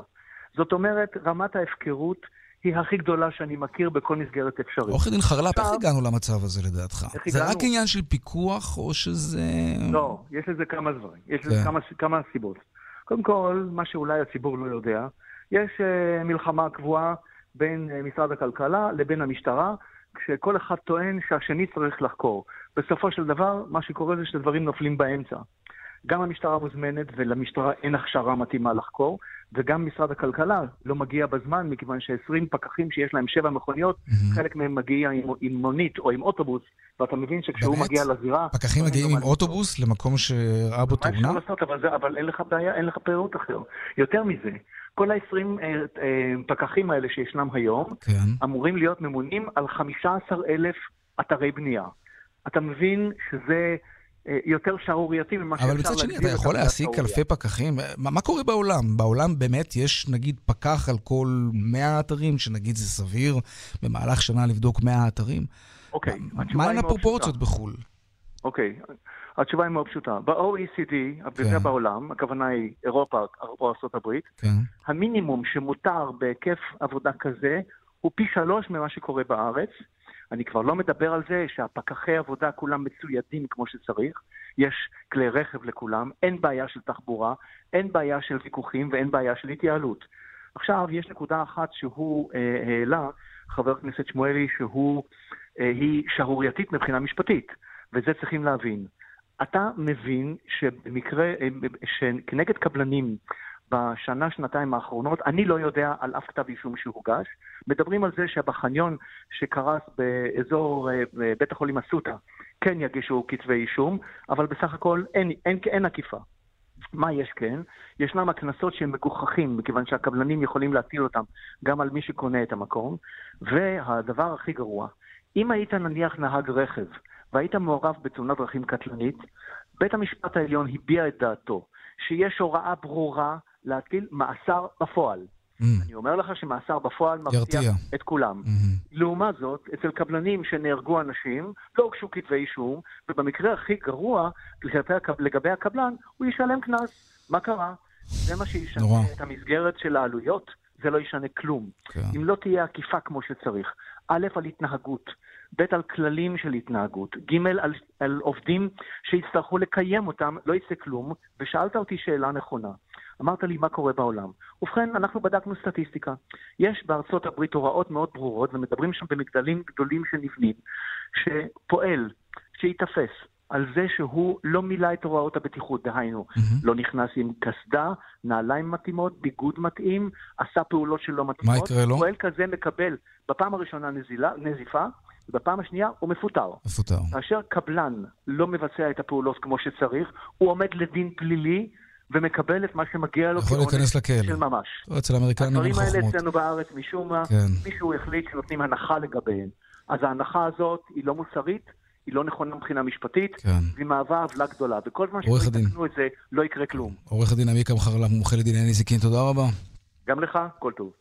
Speaker 16: זאת אומרת, רמת ההפקרות היא הכי גדולה שאני מכיר בכל מסגרת אפשרית.
Speaker 5: עורך דין חרל"פ, איך הגענו למצב הזה לדעתך? זה רק
Speaker 16: הגענו?
Speaker 5: עניין של פיקוח, או שזה...
Speaker 16: לא, יש לזה כמה דברים. יש לזה
Speaker 5: כן.
Speaker 16: כמה, כמה סיבות. קודם כל, מה שאולי הציבור לא יודע, יש uh, מלחמה קבועה בין uh, משרד הכלכלה לבין המשטרה, כשכל אחד טוען שהשני צריך לחקור. בסופו של דבר, מה שקורה זה שדברים נופלים באמצע. גם המשטרה מוזמנת ולמשטרה אין הכשרה מתאימה לחקור, וגם משרד הכלכלה לא מגיע בזמן, מכיוון ש-20 פקחים שיש להם שבע מכוניות,
Speaker 5: Mhm.
Speaker 16: חלק מהם מגיע עם, עם מונית או עם אוטובוס, ואתה מבין שכשהוא
Speaker 5: באמת?
Speaker 16: מגיע לזירה...
Speaker 5: פקחים מגיעים עם אוטובוס למקום שראה בו
Speaker 16: מה אפשר
Speaker 5: תאונה?
Speaker 16: לעשות? אבל, זה, אבל אין לך בעיה, אין לך פירוט אחר. יותר מזה, כל ה-20 אה, אה, פקחים האלה שישנם היום,
Speaker 5: כן.
Speaker 16: אמורים להיות ממונים על 15,000 אתרי בנייה. אתה מבין שזה אה, יותר שערורייתי ממה שאפשר
Speaker 5: אבל
Speaker 16: להגדיר
Speaker 5: מצד
Speaker 16: את
Speaker 5: שני, אתה יכול להעסיק. אלפי פקחים? מה, מה קורה בעולם? בעולם באמת יש נגיד פקח על כל 100 אתרים, שנגיד זה סביר במהלך שנה לבדוק 100 אתרים?
Speaker 16: אוקיי, התשובה
Speaker 5: מה הן הפרופורציות. בחו"ל?
Speaker 16: אוקיי, התשובה היא מאוד פשוטה. ב-OECD, וזה
Speaker 5: כן.
Speaker 16: בעולם, הכוונה היא אירופה או ארה"ב,
Speaker 5: כן.
Speaker 16: המינימום שמותר בהיקף עבודה כזה הוא פי שלוש ממה שקורה בארץ. אני כבר לא מדבר על זה שהפקחי עבודה כולם מצוידים כמו שצריך, יש כלי רכב לכולם, אין בעיה של תחבורה, אין בעיה של ויכוחים ואין בעיה של התייעלות. עכשיו, יש נקודה אחת שהוא אה, העלה, חבר הכנסת שמואלי, שהוא, אה, היא שערורייתית מבחינה משפטית, וזה צריכים להבין. אתה מבין שבמקרה, אה, שכנגד קבלנים בשנה, שנתיים האחרונות, אני לא יודע על אף כתב אישום שהוגש. מדברים על זה שבחניון שקרס באזור אה, בית החולים אסותא, כן יגישו כתבי אישום, אבל בסך הכל אין, אין, אין אכיפה. מה יש כן? ישנם הקנסות שהם מגוחכים, מכיוון שהקבלנים יכולים להטיל אותם גם על מי שקונה את המקום. והדבר הכי גרוע, אם היית נניח נהג רכב והיית מעורב בתאונת דרכים קטלנית, בית המשפט העליון הביע את דעתו שיש הוראה ברורה להטיל מאסר בפועל. אני אומר לך שמאסר בפועל מבטיח. את כולם. לעומת זאת, אצל קבלנים שנהרגו אנשים, לא הוגשו כתבי אישום, ובמקרה הכי גרוע, לגבי, הקב- לגבי הקבלן, הוא ישלם קנס. מה קרה? זה מה שישנה
Speaker 5: נורא.
Speaker 16: את המסגרת של העלויות, זה לא ישנה כלום.
Speaker 5: כן.
Speaker 16: אם לא תהיה אכיפה כמו שצריך, א', על התנהגות, ב', על כללים של התנהגות, ג', על, על עובדים שיצטרכו לקיים אותם, לא יצא כלום, ושאלת אותי שאלה נכונה. אמרת לי מה קורה בעולם. ובכן, אנחנו בדקנו סטטיסטיקה. יש בארצות הברית הוראות מאוד ברורות, ומדברים שם במגדלים גדולים שנבנים, שפועל, שייתפס על זה שהוא לא מילא את הוראות הבטיחות, דהיינו, לא נכנס עם קסדה, נעליים מתאימות, ביגוד מתאים, עשה פעולות שלא מתאימות.
Speaker 5: יקרה לו?
Speaker 16: פועל כזה מקבל בפעם הראשונה נזילה, נזיפה, ובפעם השנייה הוא מפוטר.
Speaker 5: מפוטר.
Speaker 16: כאשר קבלן לא מבצע את הפעולות כמו שצריך, הוא עומד לדין פלילי ומקבל את מה שמגיע לו
Speaker 5: יכול
Speaker 16: כעונש
Speaker 5: להיכנס לכלא.
Speaker 16: של ממש.
Speaker 5: לא, אצל האמריקאים אין
Speaker 16: הדברים האלה
Speaker 5: חוכמות.
Speaker 16: אצלנו בארץ, משום מה,
Speaker 5: כן.
Speaker 16: מישהו החליט שנותנים הנחה לגביהם. אז ההנחה הזאת היא לא מוסרית, היא לא נכונה מבחינה משפטית,
Speaker 5: כן.
Speaker 16: והיא מהווה עוולה גדולה. וכל זמן שלא. יתקנו את זה, לא יקרה כלום.
Speaker 5: עורך הדין עמיקה מחרלה, מומחה לדיני נזיקין, תודה רבה.
Speaker 16: גם לך, כל טוב.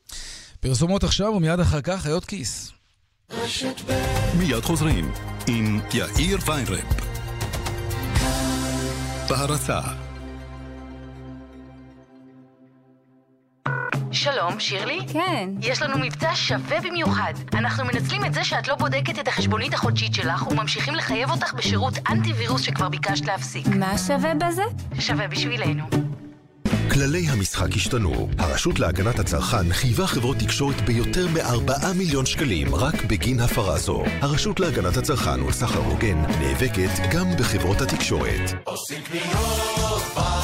Speaker 5: פרסומות עכשיו ומיד אחר כך חיות כיס.
Speaker 3: מיד חוזרים עם יאיר ויינרב. בהרצה
Speaker 17: שלום, שירלי? כן. יש לנו מבצע שווה במיוחד. אנחנו מנצלים את זה שאת לא בודקת את החשבונית החודשית שלך וממשיכים לחייב אותך בשירות אנטי-וירוס שכבר ביקשת להפסיק. מה שווה בזה? שווה בשבילנו.
Speaker 18: כללי המשחק השתנו. הרשות להגנת הצרכן חייבה חברות תקשורת ביותר מ-4 מיליון שקלים רק בגין הפרה זו. הרשות להגנת הצרכן ולסחר הוגן נאבקת גם בחברות התקשורת.
Speaker 19: עושים קניות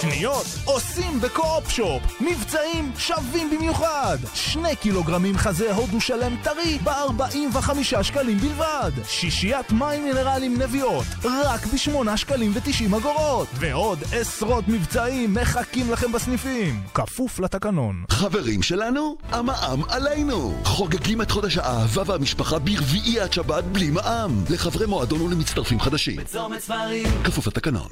Speaker 19: קניות עושים בקו-אופ-שופ מבצעים שווים במיוחד שני קילוגרמים חזה הודו שלם טרי ב-45 שקלים בלבד שישיית מים מינרלים נביאות רק ב-8 שקלים ו-90 אגורות ועוד עשרות מבצעים מחכים לכם בסניפים כפוף לתקנון
Speaker 20: חברים שלנו, המע"מ עלינו. חוגגים את חודש האהבה והמשפחה ברביעי עד שבת בלי מע"מ. לחברי מועדון ולמצטרפים חדשים.
Speaker 19: בצומת ספרים
Speaker 20: כפוף לתקנון.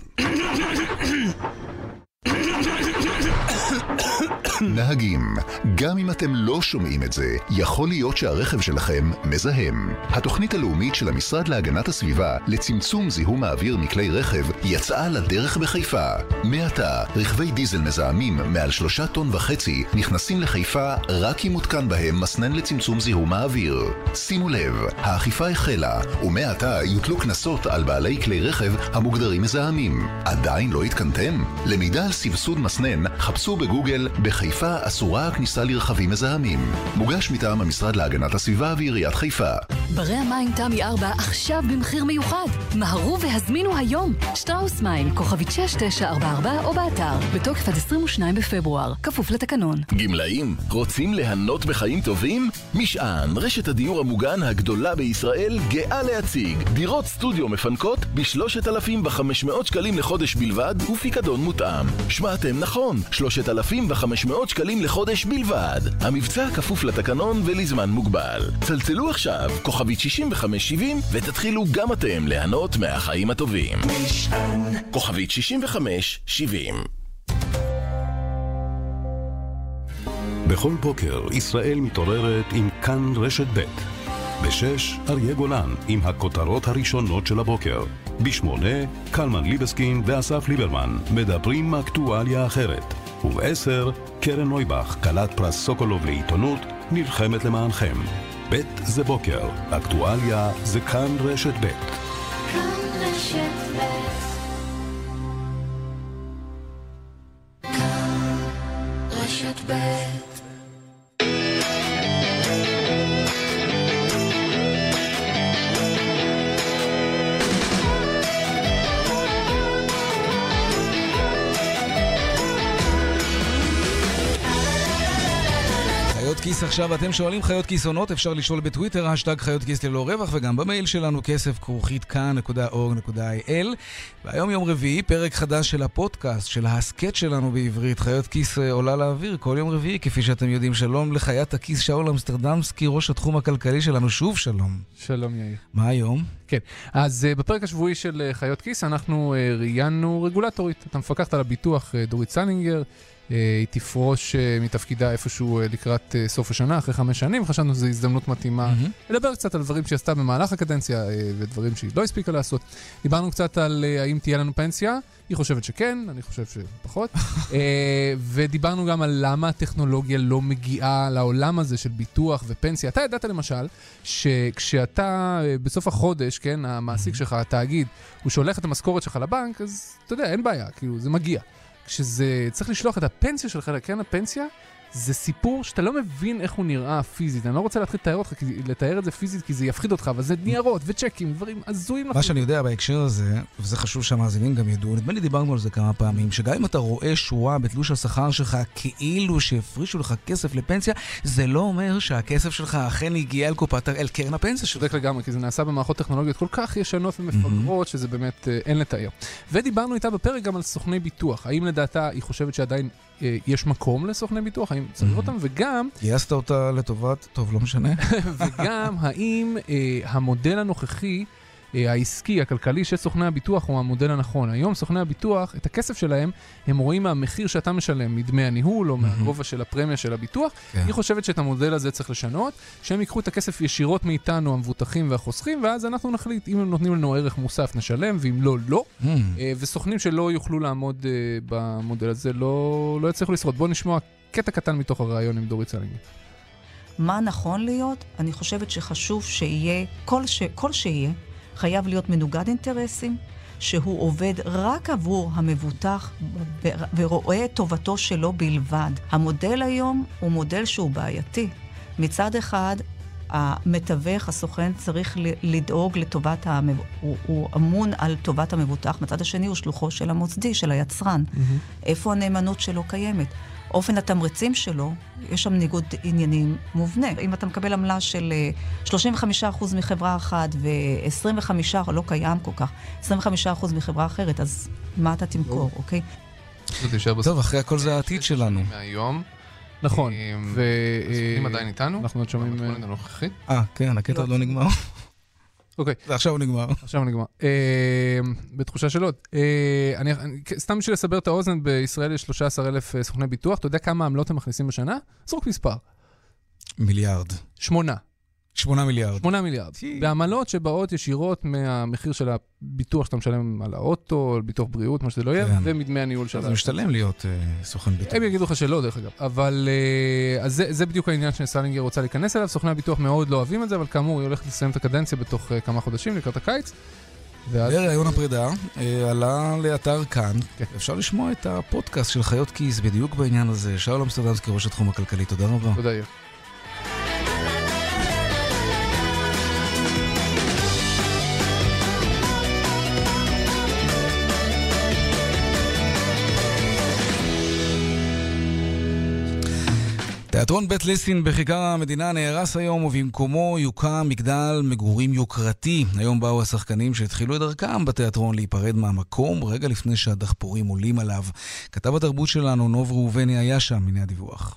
Speaker 18: נהגים, גם אם אתם לא שומעים את זה, יכול להיות שהרכב שלכם מזהם. התוכנית הלאומית של המשרד להגנת הסביבה לצמצום זיהום האוויר מכלי רכב יצאה לדרך בחיפה. מעתה, רכבי דיזל מזהמים מעל שלושה טון וחצי נכנסים לחיפה רק אם מותקן בהם מסנן לצמצום זיהום האוויר. שימו לב, האכיפה החלה, ומעתה יוטלו קנסות על בעלי כלי רכב המוגדרים מזהמים. עדיין לא התקנתם? למידע על סבסוד מסנן, חפשו בגוגל בחיפה אסורה הכניסה לרכבים מזהמים. מוגש מטעם המשרד להגנת הסביבה ועיריית חיפה.
Speaker 21: ברי המים תמי 4 עכשיו במחיר מיוחד. מהרו והזמינו היום. שטראוס מים, כוכבית 6944 או באתר. בתוקף עד 22 בפברואר, כפוף לתקנון.
Speaker 20: גמלאים, רוצים ליהנות בחיים טובים? משען, רשת הדיור המוגן הגדולה בישראל, גאה להציג. דירות סטודיו מפנקות ב-3,500 שקלים לחודש בלבד ופיקדון מותאם. שמעתם נכון, 3,500 שקלים לחודש בלבד. המבצע כפוף לתקנון ולזמן מוגבל. צלצלו עכשיו, כוכבית 6570, ותתחילו גם אתם ליהנות מהחיים הטובים. משען. כוכבית 6570
Speaker 3: בכל בוקר ישראל מתעוררת עם כאן רשת ב'. ב-6 אריה גולן עם הכותרות הראשונות של הבוקר. ב-8 קלמן ליבסקין ואסף ליברמן מדברים אקטואליה אחרת. וב-10 קרן נויבך, כלת פרס סוקולוב לעיתונות, נלחמת למענכם. ב' זה בוקר, אקטואליה זה כאן רשת ב'.
Speaker 2: כאן רשת ב'
Speaker 5: עכשיו, אתם שואלים חיות כיס עונות, אפשר לשאול בטוויטר, האשטג חיות כיס ללא רווח, וגם במייל שלנו כסף כרוכית kan.org.il. והיום יום רביעי, פרק חדש של הפודקאסט, של ההסכת שלנו בעברית, חיות כיס אה, עולה לאוויר, כל יום רביעי, כפי שאתם יודעים. שלום לחיית הכיס שאול אמסטרדמסקי, ראש התחום הכלכלי שלנו, שוב שלום.
Speaker 8: שלום יאיר.
Speaker 5: מה היום?
Speaker 8: כן, אז אה, בפרק השבועי של אה, חיות כיס אנחנו אה, ראיינו רגולטורית, את המפקחת על הביטוח אה, דורית סלינגר. Uh, היא תפרוש uh, מתפקידה איפשהו uh, לקראת סוף השנה, אחרי חמש שנים, חשבנו שזו הזדמנות מתאימה mm-hmm. לדבר קצת על דברים שהיא עשתה במהלך הקדנציה ודברים שהיא לא הספיקה לעשות. דיברנו קצת על האם תהיה לנו פנסיה, היא חושבת שכן, אני חושב שפחות. ודיברנו גם על למה הטכנולוגיה לא מגיעה לעולם הזה של ביטוח ופנסיה. אתה ידעת למשל, שכשאתה בסוף החודש, כן, המעסיק שלך, התאגיד, הוא שולח את המשכורת שלך לבנק, אז אתה יודע, אין בעיה, כאילו, זה מגיע. כשזה צריך לשלוח את הפנסיה שלך לקרן הפנסיה, זה סיפור שאתה לא מבין איך הוא נראה פיזית. אני לא רוצה להתחיל לתאר, אותך, לתאר את זה פיזית כי זה יפחיד אותך, אבל זה ניירות וצ'קים, דברים הזויים.
Speaker 5: מה שאני יודע בהקשר הזה, וזה חשוב שהמאזינים גם ידעו, נדמה לי דיברנו על זה כמה פעמים, שגם אם אתה רואה שורה בתלוש השכר שלך כאילו שהפרישו לך כסף לפנסיה, זה לא אומר שהכסף שלך אכן הגיע אל קופת, אל קרן הפנסיה שלך.
Speaker 8: צודק לגמרי, כי זה נעשה במערכות טכנולוגיות כל כך ישנות ומפגרות, שזה באמת אה, אין לתאר. ודיברנו איתה בפרק גם על סוכני ביטוח. האם לדעתה היא חושבת שעדיין יש מקום לסוכני ביטוח? האם צריך אותם? וגם...
Speaker 5: גייסת אותה לטובת, טוב, לא משנה.
Speaker 8: וגם, האם אה, המודל הנוכחי, אה, העסקי, הכלכלי של סוכני הביטוח הוא המודל הנכון? היום סוכני הביטוח, את הכסף שלהם, הם רואים מהמחיר שאתה משלם, מדמי הניהול או מהגובה של הפרמיה של הביטוח.
Speaker 5: כן.
Speaker 8: היא חושבת שאת המודל הזה צריך לשנות, שהם ייקחו את הכסף ישירות מאיתנו, המבוטחים והחוסכים, ואז אנחנו נחליט אם הם נותנים לנו ערך מוסף נשלם, ואם לא, לא. אה, וסוכנים שלא יוכלו לעמוד אה, במודל הזה לא, לא יצליחו לשרוד. בואו נשמע קטע קטן מתוך הריאיון עם דורית סלינגר.
Speaker 22: מה נכון להיות? אני חושבת שחשוב שיהיה, כל, ש... כל שיהיה, חייב להיות מנוגד אינטרסים, שהוא עובד רק עבור המבוטח ורואה את טובתו שלו בלבד. המודל היום הוא מודל שהוא בעייתי. מצד אחד, המתווך, הסוכן, צריך לדאוג לטובת המבוטח, הוא, הוא אמון על טובת המבוטח, מצד השני הוא שלוחו של המוסדי, של היצרן. Mm-hmm. איפה הנאמנות שלו קיימת? אופן התמריצים שלו, יש שם ניגוד עניינים מובנה. אם אתה מקבל עמלה של אה, 35% מחברה אחת ו-25%, לא קיים כל כך, 25% מחברה אחרת, אז מה אתה תמכור, אוקיי?
Speaker 5: טוב, אחרי הכל זה העתיד שלנו.
Speaker 8: מהיום. נכון, ו...
Speaker 12: הסוכנים עדיין איתנו?
Speaker 8: אנחנו עוד שומעים...
Speaker 5: אה, כן, הקטע עוד לא נגמר.
Speaker 8: אוקיי.
Speaker 5: ועכשיו הוא נגמר.
Speaker 8: עכשיו הוא נגמר. אה, בתחושה של עוד. אה, סתם בשביל לסבר את האוזן, בישראל יש 13,000 סוכני ביטוח. אתה יודע כמה עמלות הם מכניסים בשנה? זרוק מספר.
Speaker 5: מיליארד.
Speaker 8: שמונה.
Speaker 5: שמונה מיליארד.
Speaker 8: שמונה מיליארד. בעמלות שבאות ישירות מהמחיר של הביטוח שאתה משלם על האוטו, על ביטוח בריאות, מה שזה לא יהיה,
Speaker 5: כן.
Speaker 8: ומדמי הניהול של
Speaker 5: זה משתלם להיות אה, סוכן ביטוח.
Speaker 8: הם יגידו לך שלא, דרך אגב. אבל אז זה, זה בדיוק העניין שסלינגר רוצה להיכנס אליו. סוכני הביטוח מאוד לא אוהבים את זה, אבל כאמור, היא הולכת לסיים את הקדנציה בתוך אה, כמה חודשים, לקראת הקיץ.
Speaker 5: וראיון הפרידה אה, עלה לאתר כאן. אפשר לשמוע את הפודקאסט של חיות כיס בדיוק בעניין הזה. שלום סטודנסקי, ראש התחום הכלכלי, תודה רבה.
Speaker 8: תודה, יאיר.
Speaker 5: תיאטרון בית ליסין בכיכר המדינה נהרס היום ובמקומו יוקם מגדל מגורים יוקרתי. היום באו השחקנים שהתחילו את דרכם בתיאטרון להיפרד מהמקום רגע לפני שהדחפורים עולים עליו. כתב התרבות שלנו, נוב ראובני, היה שם, הנה הדיווח.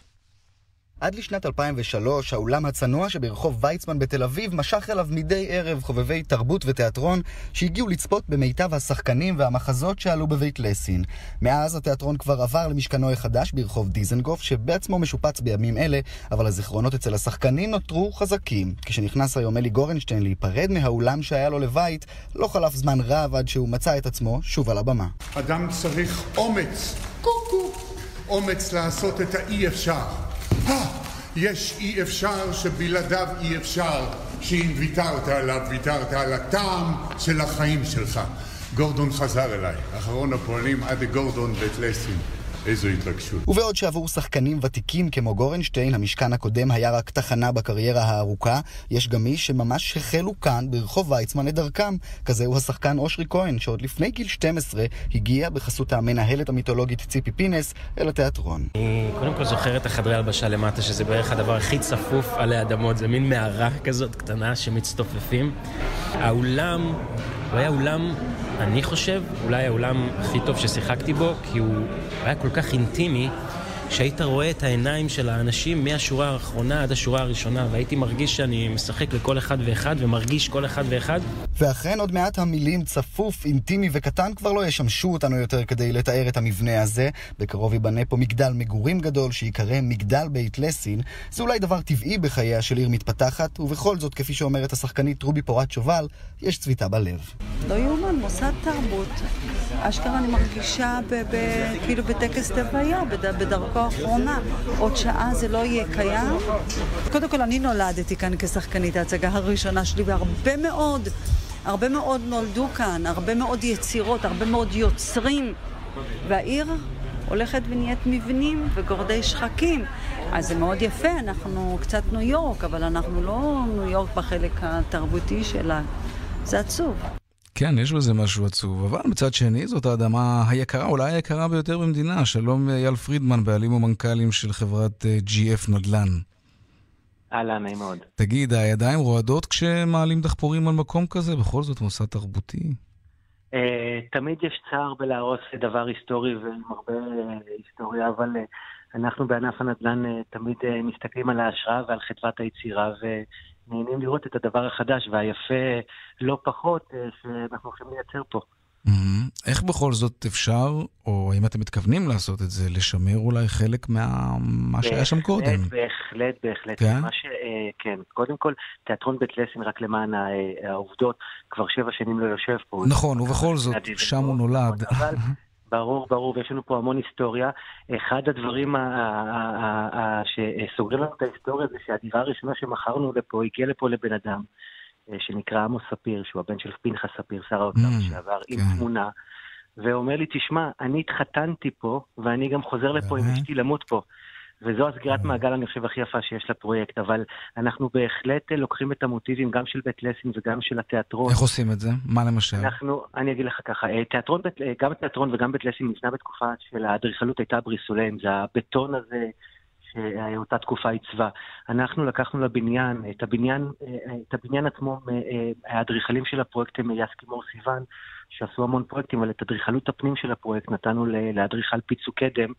Speaker 23: עד לשנת 2003, האולם הצנוע שברחוב ויצמן בתל אביב משך אליו מדי ערב חובבי תרבות ותיאטרון שהגיעו לצפות במיטב השחקנים והמחזות שעלו בבית לסין. מאז התיאטרון כבר עבר למשכנו החדש ברחוב דיזנגוף, שבעצמו משופץ בימים אלה, אבל הזיכרונות אצל השחקנים נותרו חזקים. כשנכנס היום אלי גורנשטיין להיפרד מהאולם שהיה לו לבית, לא חלף זמן רב עד שהוא מצא את עצמו שוב על הבמה.
Speaker 24: אדם צריך אומץ, קוקו, אומץ לעשות את האי אפשר. יש אי אפשר שבלעדיו אי אפשר, שאם ויתרת עליו, ויתרת על הטעם של החיים שלך. גורדון חזר אליי, אחרון הפועלים עד לגורדון בית לסין. איזו התרגשות.
Speaker 23: ובעוד שעבור שחקנים ותיקים כמו גורנשטיין, המשכן הקודם היה רק תחנה בקריירה הארוכה, יש גם מי שממש החלו כאן ברחוב ויצמן את דרכם. כזה הוא השחקן אושרי כהן, שעוד לפני גיל 12 הגיע בחסות המנהלת המיתולוגית ציפי פינס אל התיאטרון.
Speaker 25: אני קודם כל זוכר את החדרי הלבשה למטה, שזה בערך הדבר הכי צפוף עלי אדמות, זה מין מערה כזאת קטנה שמצטופפים. האולם, הוא היה אולם, אני חושב, אולי האולם הכי טוב ששיחקתי בו, כי הוא היה כל כך אינטימי, שהיית רואה את העיניים של האנשים מהשורה האחרונה עד השורה הראשונה, והייתי מרגיש שאני משחק לכל אחד ואחד, ומרגיש כל אחד ואחד.
Speaker 23: ואכן עוד מעט המילים צפוף, אינטימי וקטן כבר לא ישמשו אותנו יותר כדי לתאר את המבנה הזה. בקרוב ייבנה פה מגדל מגורים גדול שייקרא מגדל בית לסין. זה אולי דבר טבעי בחייה של עיר מתפתחת, ובכל זאת, כפי שאומרת השחקנית רובי פורת שובל, יש צביטה בלב.
Speaker 26: לא יאומן, מוסד תרבות. אשכרה אני מרגישה ב- ב- כאילו בטקס לוויה, בד- בדרכו האחרונה. עוד שעה זה לא יהיה קיים. קודם כל, אני נולדתי כאן כשחקנית ההצגה הראשונה שלי, והרבה מאוד, הרבה מאוד נולדו כאן, הרבה מאוד יצירות, הרבה מאוד יוצרים. והעיר הולכת ונהיית מבנים וגורדי שחקים. אז זה מאוד יפה, אנחנו קצת ניו יורק, אבל אנחנו לא ניו יורק בחלק התרבותי שלה. זה עצוב.
Speaker 5: כן, יש בזה משהו עצוב, אבל מצד שני זאת האדמה היקרה, אולי היקרה ביותר במדינה. שלום אייל פרידמן, בעלים ומנכ"לים של חברת אה, GF נדל"ן.
Speaker 27: אהלן, נעים מאוד.
Speaker 5: תגיד, הידיים רועדות כשמעלים דחפורים על מקום כזה? בכל זאת מוסד תרבותי.
Speaker 27: Uh, תמיד יש צער בלהרוס דבר היסטורי ועם הרבה uh, היסטוריה, אבל uh, אנחנו בענף הנדל"ן תמיד מסתכלים על ההשראה ועל חדוות היצירה ונהנים לראות את הדבר החדש והיפה לא פחות uh, שאנחנו הולכים לייצר פה.
Speaker 5: Mm-hmm. איך בכל זאת אפשר, או האם אתם מתכוונים לעשות את זה, לשמר אולי חלק מה שהיה שם קודם?
Speaker 27: בהחלט, בהחלט.
Speaker 5: כן?
Speaker 27: ש... אה, כן. קודם כל, תיאטרון בית לסין, רק למען אה, העובדות, כבר שבע שנים לא יושב פה.
Speaker 5: נכון, ובכל זאת, שם הוא נולד.
Speaker 27: אבל ברור, ברור, ויש לנו פה המון היסטוריה. אחד הדברים שסוגרים לנו את ההיסטוריה זה שהדירה הראשונה שמכרנו לפה, הגיעה לפה לבן אדם. אה, שנקרא עמוס ספיר, שהוא הבן של פנחס ספיר, שר האוצר
Speaker 5: Mm,
Speaker 27: לשעבר, עם
Speaker 5: כן.
Speaker 27: תמונה, ואומר לי, תשמע, אני התחתנתי פה, ואני גם חוזר לפה עם אשתי למות פה. וזו הסגירת מעגל, אני חושב, הכי יפה שיש לפרויקט, אבל אנחנו בהחלט אה, לוקחים את המוטיבים גם של בית לסין וגם של התיאטרון.
Speaker 5: איך עושים את זה? מה למשל?
Speaker 27: אנחנו, אני אגיד לך ככה, אה, תיאטרון, אה, גם התיאטרון וגם בית לסין נבנה בתקופה של האדריכלות הייתה בריסולם, זה הבטון הזה שאותה תקופה עיצבה. אנחנו לקחנו לבניין, את הבניין, את הבניין עצמו, האדריכלים של הפרויקט הם יסקי מור סיוון, שעשו המון פרויקטים, אבל את אדריכלות הפנים של הפרויקט נתנו לאדריכל פיצו קדם.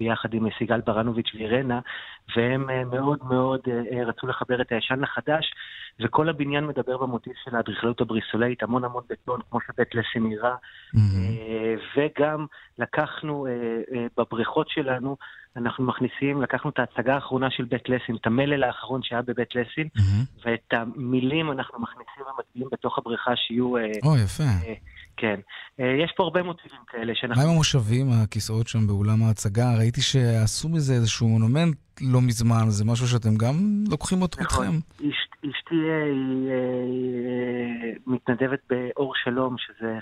Speaker 27: ביחד עם סיגל ברנוביץ' ואירנה, והם אה, מאוד מאוד אה, רצו לחבר את הישן לחדש, וכל הבניין מדבר במוטיב של האדריכלות הבריסולאית, המון המון בטון, כמו שבית לסין נראה, אה, וגם לקחנו אה, אה, בבריכות שלנו, אנחנו מכניסים, לקחנו את ההצגה האחרונה של בית לסין, את המלל האחרון שהיה בבית לסין, ואת המילים אנחנו מכניסים ומטביעים בתוך הבריכה שיהיו... אה,
Speaker 5: או, יפה.
Speaker 27: כן. אה, יש פה הרבה מוטיבים כאלה שאנחנו...
Speaker 5: מה עם המושבים, הכיסאות שם באולם ההצגה? ראיתי שעשו מזה איזשהו מונומנט לא מזמן, זה משהו שאתם גם לוקחים אותו
Speaker 27: נכון.
Speaker 5: איתכם?
Speaker 27: אשת- אשתי אה, היא אה, מתנדבת באור שלום, שזה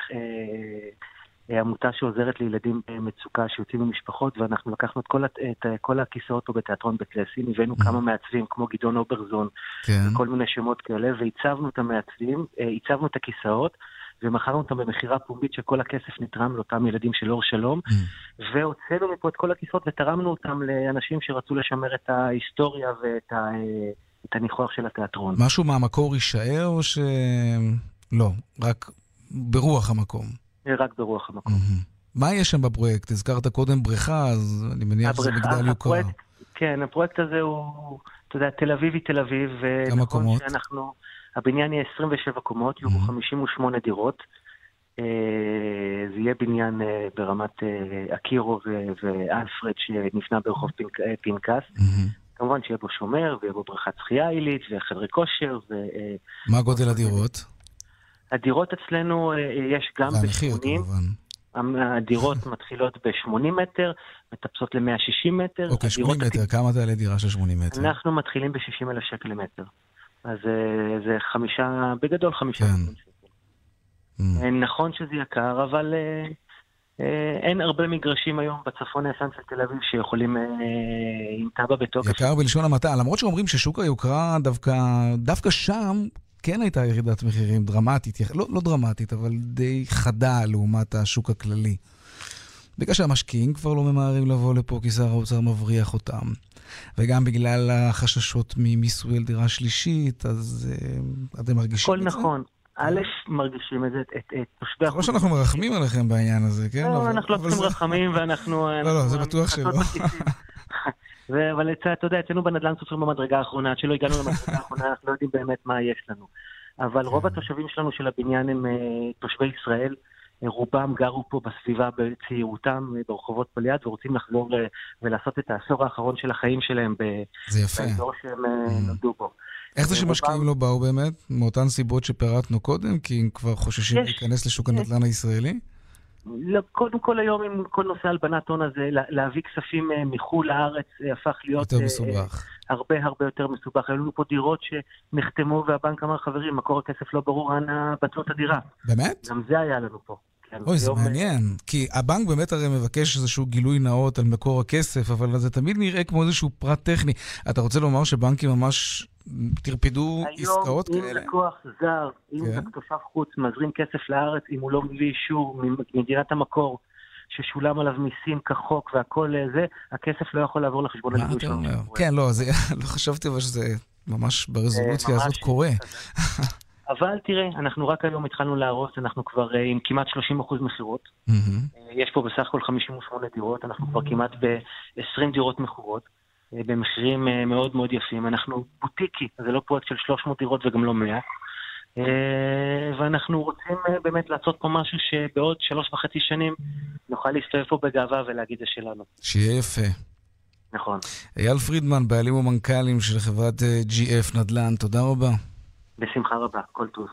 Speaker 27: אה, עמותה שעוזרת לילדים במצוקה שיוצאים ממשפחות, ואנחנו לקחנו את כל, את כל הכיסאות פה בתיאטרון בית לסין, הבאנו כמה מעצבים כמו גדעון אוברזון,
Speaker 5: כן.
Speaker 27: וכל מיני שמות כאלה, והצבנו את המעצבים, הצבנו את הכיסאות. ומכרנו אותם במכירה פומבית שכל הכסף נתרם לאותם ילדים של אור שלום, והוצאנו מפה את כל הכיסאות ותרמנו אותם לאנשים שרצו לשמר את ההיסטוריה ואת ה... את הניחוח של התיאטרון.
Speaker 5: משהו מהמקור יישאר או ש... לא, רק ברוח המקום.
Speaker 27: רק ברוח המקום.
Speaker 5: מה יש שם בפרויקט? הזכרת קודם בריכה, אז אני מניח שזה מגדל יוקרה.
Speaker 27: כן, הפרויקט הזה הוא, אתה יודע, תל אביבי תל אביב.
Speaker 5: כמה קומות?
Speaker 27: שאנחנו, הבניין יהיה 27 קומות, יהיו בו 58 דירות. זה יהיה בניין ברמת אקירו ואלפרד שנבנה ברחוב פנקס. כמובן שיהיה בו שומר, ויהיה בו בריכת שחייה עילית, וחדרי כושר. ו...
Speaker 5: מה גודל הדירות?
Speaker 27: הדירות אצלנו יש גם ב-80.
Speaker 5: והמחיר כמובן.
Speaker 27: הדירות מתחילות ב-80 מטר, מטפסות ל-160 מטר.
Speaker 5: אוקיי, 80 מטר, כמה תעלה דירה של 80 מטר?
Speaker 27: אנחנו מתחילים ב-60 אלף שקל למטר. אז זה חמישה, בגדול חמישה. כן. נכון שזה יקר, אבל אין הרבה מגרשים היום בצפון הישן של תל אביב שיכולים עם תב"ע בתוקף.
Speaker 5: יקר בלשון המעטה, למרות שאומרים ששוק היוקרה דווקא, דווקא שם כן הייתה ירידת מחירים דרמטית, לא, לא דרמטית, אבל די חדה לעומת השוק הכללי. בגלל שהמשקיעים כבר לא ממהרים לבוא לפה כי שר האוצר מבריח אותם. וגם בגלל החששות ממיסוי על דירה שלישית, אז uh, אתם מרגישים את זה?
Speaker 27: הכל נכון. א', מרגישים את זה, את, את תושבי
Speaker 5: החוץ. לא שאנחנו מרחמים עליכם בעניין הזה, כן?
Speaker 27: לא, אנחנו לא צריכים רחמים ואנחנו...
Speaker 5: לא, לא, זה בטוח שלא.
Speaker 27: אבל אתה יודע, אצלנו בנדל"ן סופרים במדרגה האחרונה, עד שלא הגענו למדרגה האחרונה, אנחנו לא יודעים באמת מה יש לנו. אבל רוב התושבים שלנו של הבניין הם תושבי ישראל. רובם גרו פה בסביבה בצעירותם, ברחובות פה ליד, ורוצים לחזור ולעשות את העשור האחרון של החיים שלהם באזור שהם נולדו בו.
Speaker 5: איך זה שמשקיעים לא באו באמת? מאותן סיבות שפירטנו קודם? כי הם כבר חוששים להיכנס לשוק הנדל"ן הישראלי?
Speaker 27: לא, קודם כל היום עם כל נושא הלבנת הון הזה, להביא כספים מחו"ל לארץ הפך להיות...
Speaker 5: יותר מסובך.
Speaker 27: הרבה הרבה יותר מסובך. היו לנו פה דירות שנחתמו והבנק אמר, חברים, מקור הכסף לא ברור, אנא בטלו את הדירה.
Speaker 5: באמת?
Speaker 27: גם זה היה לנו פה.
Speaker 5: אוי, זה מעניין. כי הבנק באמת הרי מבקש איזשהו גילוי נאות על מקור הכסף, אבל זה תמיד נראה כמו איזשהו פרט טכני. אתה רוצה לומר שבנקים ממש טרפדו עסקאות כאלה?
Speaker 27: היום אם לקוח זר, אם זה תושב חוץ, מזרים כסף לארץ, אם הוא לא מביא אישור ממדינת המקור, ששולם עליו מיסים כחוק והכל זה, הכסף לא יכול לעבור לחשבון
Speaker 5: הליווי שלנו. כן, לא, לא חשבתי אבל שזה ממש ברזולוציה הזאת קורה.
Speaker 27: אבל תראה, אנחנו רק היום התחלנו להרוס, אנחנו כבר uh, עם כמעט 30% מכירות. Mm-hmm. Uh, יש פה בסך הכל 58 דירות, אנחנו כבר כמעט ב-20 דירות מכורות, uh, במחירים uh, מאוד מאוד יפים. אנחנו בוטיקי, זה לא פרויקט של 300 דירות וגם לא 100. Uh, ואנחנו רוצים uh, באמת לעשות פה משהו שבעוד שלוש וחצי שנים נוכל להסתובב פה בגאווה ולהגיד זה שלנו.
Speaker 5: שיהיה יפה.
Speaker 27: נכון.
Speaker 5: אייל פרידמן, בעלים ומנכ"לים של חברת GF נדל"ן, תודה רבה.
Speaker 27: בשמחה רבה, כל טוב.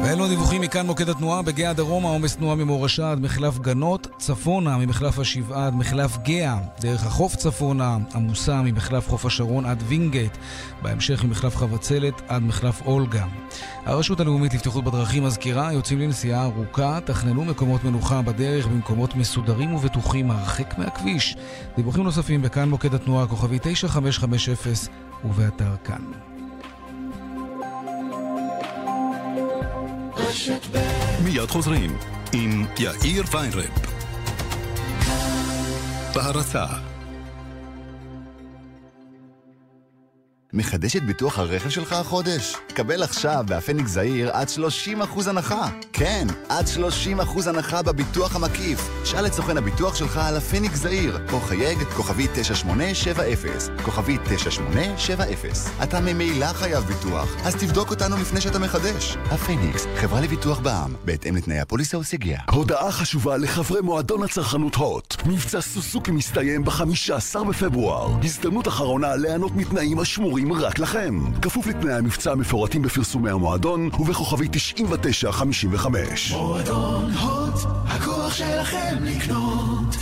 Speaker 5: ואלו הדיווחים מכאן מוקד התנועה בגאה הדרום, העומס תנועה ממורשה עד מחלף גנות, צפונה ממחלף השבעה עד מחלף גאה, דרך החוף צפונה, עמוסה ממחלף חוף השרון עד וינגייט, בהמשך ממחלף חבצלת עד מחלף אולגה. הרשות הלאומית לבטיחות בדרכים מזכירה, יוצאים לנסיעה ארוכה, תכננו מקומות מנוחה בדרך במקומות מסודרים ובטוחים הרחק מהכביש. דיווחים נוספים בכאן מוקד התנועה, כוכבי 9550 ובאתר כאן.
Speaker 3: מיד חוזרים עם יאיר ויינרב. בהרצה
Speaker 28: מחדש את ביטוח הרכב שלך החודש? קבל עכשיו בהפניקס זעיר עד 30% הנחה. כן, עד 30% הנחה בביטוח המקיף. שאל את סוכן הביטוח שלך על הפניקס זעיר, או חייג כוכבי 9870, כוכבי 9870. אתה ממילא חייב ביטוח, אז תבדוק אותנו לפני שאתה מחדש. הפניקס, חברה לביטוח בע"מ, בהתאם לתנאי הפוליסה או סייגיה.
Speaker 3: הודעה חשובה לחברי מועדון הצרכנות הוט. מבצע סוסוקי מסתיים ב-15 בפברואר. הזדמנות אחרונה ליהנות מתנאים השמורים רק לכם. כפוף לתנאי המבצע המפורטים בפרסומי המועדון ובכוכבי 9955.
Speaker 29: מועדון הוט, הכוח שלכם לקנות.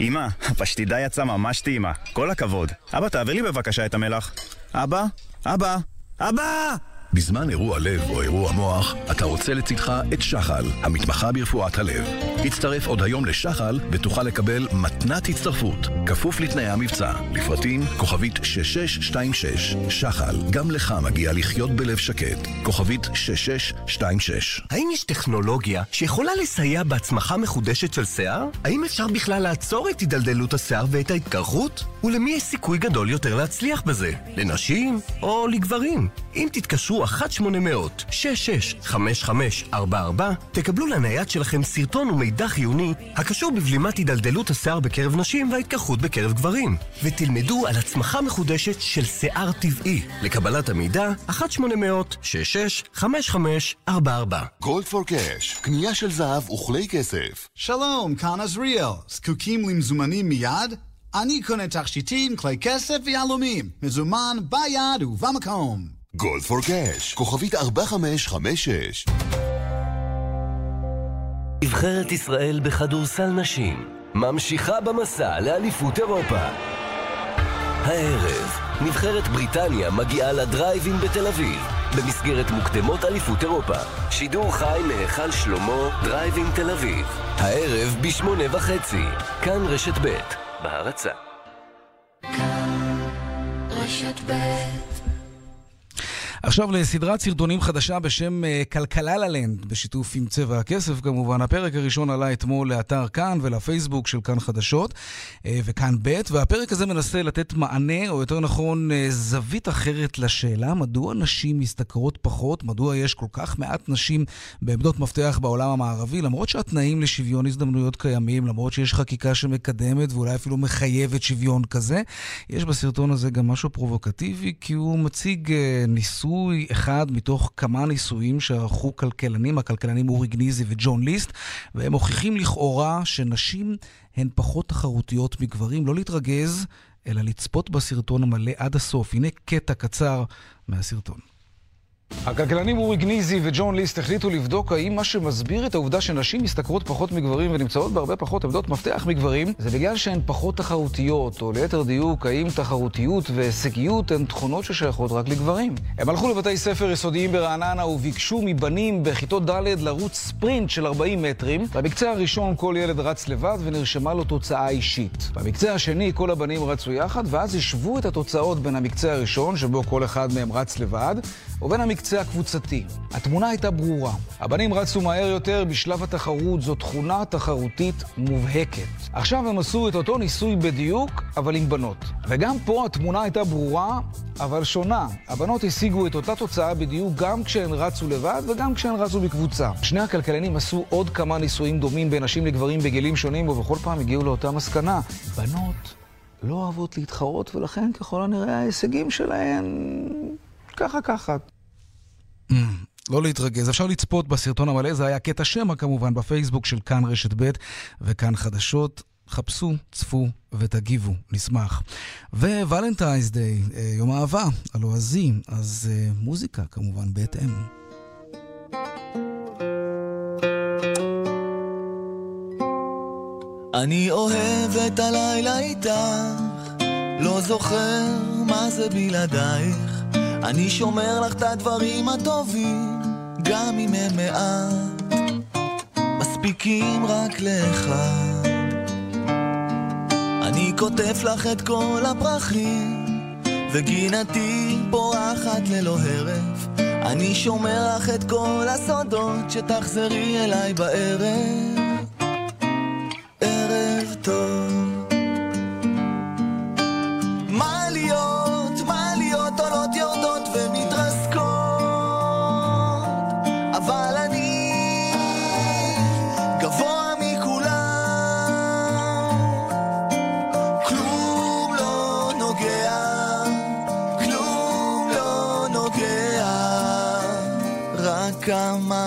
Speaker 30: אמא, הפשטידה יצאה ממש טעימה. כל הכבוד. אבא, תעביר לי בבקשה את המלח. אבא? אבא? אבא!
Speaker 18: בזמן אירוע לב או אירוע מוח, אתה רוצה לצדך את שחל, המתמחה ברפואת הלב. הצטרף עוד היום לשחל ותוכל לקבל מתנת הצטרפות, כפוף לתנאי המבצע. לפרטים, כוכבית 6626. שחל, גם לך מגיע לחיות בלב שקט. כוכבית 6626.
Speaker 31: האם יש טכנולוגיה שיכולה לסייע בהצמחה מחודשת של שיער? האם אפשר בכלל לעצור את הידלדלות השיער ואת ההתקרחות? ולמי יש סיכוי גדול יותר להצליח בזה? לנשים או לגברים? אם תתקשרו 1-800-665544, תקבלו לנייד שלכם סרטון ומידע חיוני הקשור בבלימת הידלדלות השיער בקרב נשים וההתקרחות בקרב גברים, ותלמדו על הצמחה מחודשת של שיער טבעי. לקבלת המידע, 1-800-665544.
Speaker 18: גולד פור קאש, קנייה של זהב וכלי כסף.
Speaker 32: שלום, כאן עזריאל. זקוקים למזומנים מיד? אני קונה תכשיטים, כלי כסף ויהלומים. מזומן ביד ובמקום.
Speaker 18: Gold for Cash, כוכבית 4556.
Speaker 33: נבחרת ישראל בכדורסל נשים ממשיכה במסע לאליפות אירופה. הערב, נבחרת בריטניה מגיעה לדרייב אין בתל אביב במסגרת מוקדמות אליפות אירופה. שידור חי מהיכל שלמה, דרייב אין תל אביב. הערב בשמונה וחצי, כאן רשת ב' בהרצה.
Speaker 2: רשת ב'
Speaker 5: עכשיו לסדרת סרטונים חדשה בשם אה, כלכלה ללנד, בשיתוף עם צבע הכסף כמובן. הפרק הראשון עלה אתמול לאתר כאן ולפייסבוק של כאן חדשות אה, וכאן ב', והפרק הזה מנסה לתת מענה, או יותר נכון אה, זווית אחרת לשאלה מדוע נשים משתכרות פחות, מדוע יש כל כך מעט נשים בעמדות מפתח בעולם המערבי, למרות שהתנאים לשוויון הזדמנויות קיימים, למרות שיש חקיקה שמקדמת ואולי אפילו מחייבת שוויון כזה. יש בסרטון הזה גם משהו פרובוקטיבי, כי הוא מציג ניסוי ניסוי אחד מתוך כמה ניסויים שערכו כלכלנים, הכלכלנים אורי גניזי וג'ון ליסט, והם מוכיחים לכאורה שנשים הן פחות תחרותיות מגברים. לא להתרגז, אלא לצפות בסרטון המלא עד הסוף. הנה קטע קצר מהסרטון. הכלכלנים אורי גניזי וג'ון ליסט החליטו לבדוק האם מה שמסביר את העובדה שנשים משתכרות פחות מגברים ונמצאות בהרבה פחות עמדות מפתח מגברים, זה בגלל שהן פחות תחרותיות, או ליתר דיוק, האם תחרותיות והישגיות הן תכונות ששייכות רק לגברים. הם הלכו לבתי ספר יסודיים ברעננה וביקשו מבנים בכיתות ד' לרוץ ספרינט של 40 מטרים. במקצה הראשון כל ילד רץ לבד ונרשמה לו תוצאה אישית. במקצה השני כל הבנים רצו יחד, ואז השוו את התוצאות בין המקצה הראשון, שבו כל אחד מהם רץ לבד, ובין המקצה הקבוצתי. התמונה הייתה ברורה. הבנים רצו מהר יותר בשלב התחרות, זו תכונה תחרותית מובהקת. עכשיו הם עשו את אותו ניסוי בדיוק, אבל עם בנות. וגם פה התמונה הייתה ברורה, אבל שונה. הבנות השיגו את אותה תוצאה בדיוק גם כשהן רצו לבד וגם כשהן רצו בקבוצה. שני הכלכלנים עשו עוד כמה ניסויים דומים בין נשים לגברים בגילים שונים, ובכל פעם הגיעו לאותה מסקנה. בנות לא אוהבות להתחרות, ולכן ככל הנראה ההישגים שלהן ככה ככה. Mm, לא להתרגז, אפשר לצפות בסרטון המלא, זה היה קטע שמע כמובן בפייסבוק של כאן רשת ב' וכאן חדשות. חפשו, צפו ותגיבו, נשמח. וולנטיינס דיי, אה, יום אהבה, הלועזי, אז אה, מוזיקה כמובן בהתאם.
Speaker 34: אני אוהב את הלילה איתך, לא זוכר מה זה בלעדייך. אני שומר לך את הדברים הטובים, גם אם הם מעט, מספיקים רק לאחד. אני כותב לך את כל הפרחים, וגינתי פורחת ללא הרף. אני שומר לך את כל הסודות, שתחזרי אליי בערב.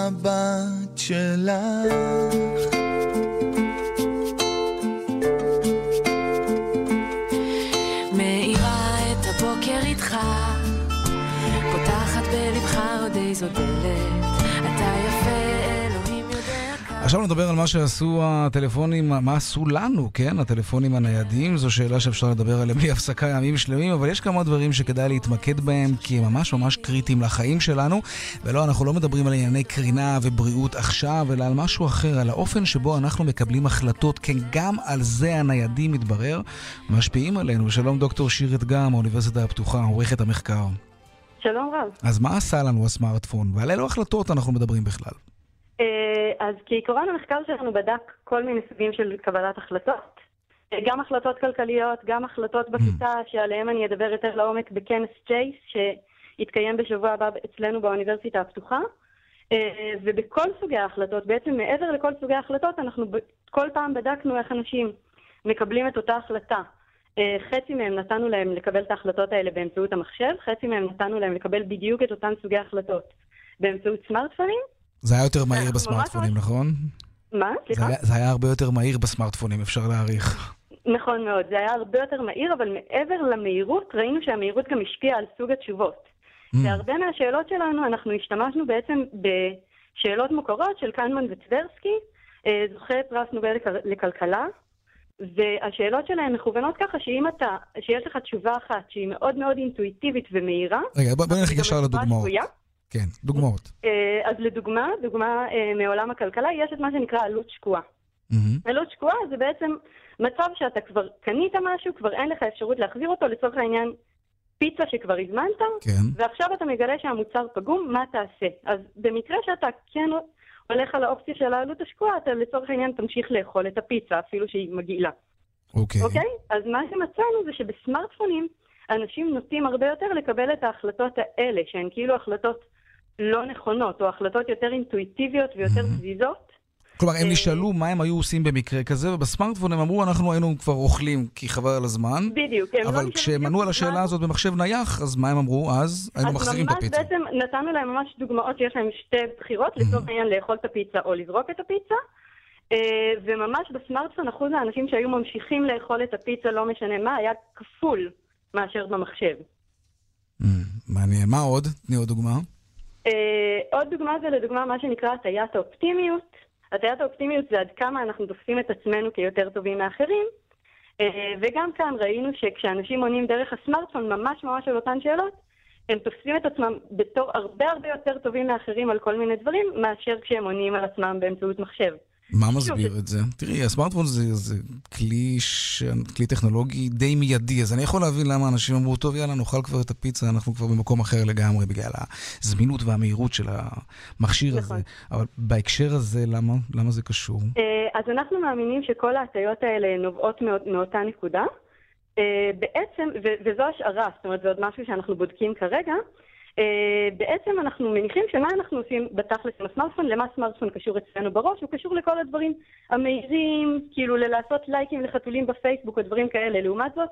Speaker 34: המבט שלך.
Speaker 5: עכשיו נדבר על מה שעשו הטלפונים, מה עשו לנו, כן? הטלפונים הניידים, זו שאלה שאפשר לדבר עליה בלי הפסקה ימים שלמים, אבל יש כמה דברים שכדאי להתמקד בהם, כי הם ממש ממש קריטיים לחיים שלנו. ולא, אנחנו לא מדברים על ענייני קרינה ובריאות עכשיו, אלא על משהו אחר, על האופן שבו אנחנו מקבלים החלטות, כן, גם על זה הניידים, מתברר, משפיעים עלינו. שלום דוקטור שירת גם, האוניברסיטה הפתוחה, עורכת המחקר.
Speaker 35: שלום רב.
Speaker 5: אז מה עשה לנו הסמארטפון, ועל אילו החלטות אנחנו מדברים בכלל?
Speaker 35: אז כעיקרון המחקר שלנו בדק כל מיני סוגים של קבלת החלטות. גם החלטות כלכליות, גם החלטות בכיתה, שעליהן אני אדבר יותר לעומק בכנס צ'ייס, שיתקיים בשבוע הבא אצלנו באוניברסיטה הפתוחה. ובכל סוגי ההחלטות, בעצם מעבר לכל סוגי ההחלטות, אנחנו כל פעם בדקנו איך אנשים מקבלים את אותה החלטה. חצי מהם נתנו להם לקבל את ההחלטות האלה באמצעות המחשב, חצי מהם נתנו להם לקבל בדיוק את אותן סוגי החלטות באמצעות סמארטפונים.
Speaker 5: זה היה יותר מהיר בסמארטפונים, נכון?
Speaker 35: מה? סליחה?
Speaker 5: זה היה הרבה יותר מהיר בסמארטפונים, אפשר להעריך.
Speaker 35: נכון מאוד, זה היה הרבה יותר מהיר, אבל מעבר למהירות, ראינו שהמהירות גם השפיעה על סוג התשובות. בהרבה מהשאלות שלנו אנחנו השתמשנו בעצם בשאלות מוכרות של קנמן וטברסקי, זוכי פרס נובל לכלכלה, והשאלות שלהם מכוונות ככה שאם אתה, שיש לך תשובה אחת שהיא מאוד מאוד אינטואיטיבית ומהירה,
Speaker 5: רגע, בוא נלך ישר לדוגמאות. כן, דוגמאות.
Speaker 35: אז לדוגמה, דוגמה מעולם הכלכלה, יש את מה שנקרא עלות שקועה. עלות שקועה זה בעצם מצב שאתה כבר קנית משהו, כבר אין לך אפשרות להחזיר אותו, לצורך העניין פיצה שכבר הזמנת,
Speaker 5: כן.
Speaker 35: ועכשיו אתה מגלה שהמוצר פגום, מה תעשה? אז במקרה שאתה כן הולך על האופציה של העלות השקועה, אתה לצורך העניין תמשיך לאכול את הפיצה, אפילו שהיא מגעילה.
Speaker 5: אוקיי.
Speaker 35: אוקיי? אז מה שמצאנו זה שבסמארטפונים אנשים נוטים הרבה יותר לקבל את ההחלטות האלה, שהן כאילו החלטות לא נכונות, או החלטות יותר אינטואיטיביות ויותר פזיזות.
Speaker 5: כלומר, הם נשאלו מה הם היו עושים במקרה כזה, ובסמארטפון הם אמרו, אנחנו היינו כבר אוכלים כי חבל על הזמן.
Speaker 35: בדיוק. לא
Speaker 5: אבל
Speaker 35: נשאלו
Speaker 5: כשהם ענו על השאלה הזאת במחשב נייח, אז מה הם אמרו אז? היינו מחזירים את הפיצה.
Speaker 35: אז ממש בעצם נתנו להם ממש דוגמאות שיש להם שתי בחירות, לצורך העניין לאכול את הפיצה או לזרוק את הפיצה. אה, וממש בסמארטפון אחוז האנשים שהיו ממשיכים לאכול את הפיצה, לא משנה מה, היה כפול מאשר במחשב.
Speaker 5: מעניין. מה עוד? תני עוד דוגמה.
Speaker 35: אה, עוד דוגמה זה לדוגמה מה שנקרא הטיית האופטימיות. הטיית האופטימיות זה עד כמה אנחנו תופסים את עצמנו כיותר טובים מאחרים. אה, וגם כאן ראינו שכשאנשים עונים דרך הסמארטפון ממש ממש על אותן שאלות, הם תופסים את עצמם בתור הרבה הרבה יותר טובים מאחרים על כל מיני דברים, מאשר כשהם עונים על עצמם באמצעות מחשב.
Speaker 5: מה מסביר את זה? תראי, הסמארטפון זה, זה כלי, ש... כלי טכנולוגי די מיידי, אז אני יכול להבין למה אנשים אמרו, טוב, יאללה, נאכל כבר את הפיצה, אנחנו כבר במקום אחר לגמרי, בגלל הזמינות והמהירות של המכשיר
Speaker 35: נכון.
Speaker 5: הזה. אבל בהקשר הזה, למה? למה זה קשור?
Speaker 35: אה, אז אנחנו מאמינים שכל ההטיות האלה נובעות מאות, מאותה נקודה. אה, בעצם, ו- וזו השערה, זאת אומרת, זה עוד משהו שאנחנו בודקים כרגע. אה, בעצם אנחנו מניחים שמה אנחנו עושים בתכלס עם הסמארטפון, למה סמארטפון קשור אצלנו בראש, הוא קשור לכל הדברים המהירים, כאילו ללעשות לייקים לחתולים בפייסבוק או דברים כאלה. לעומת זאת,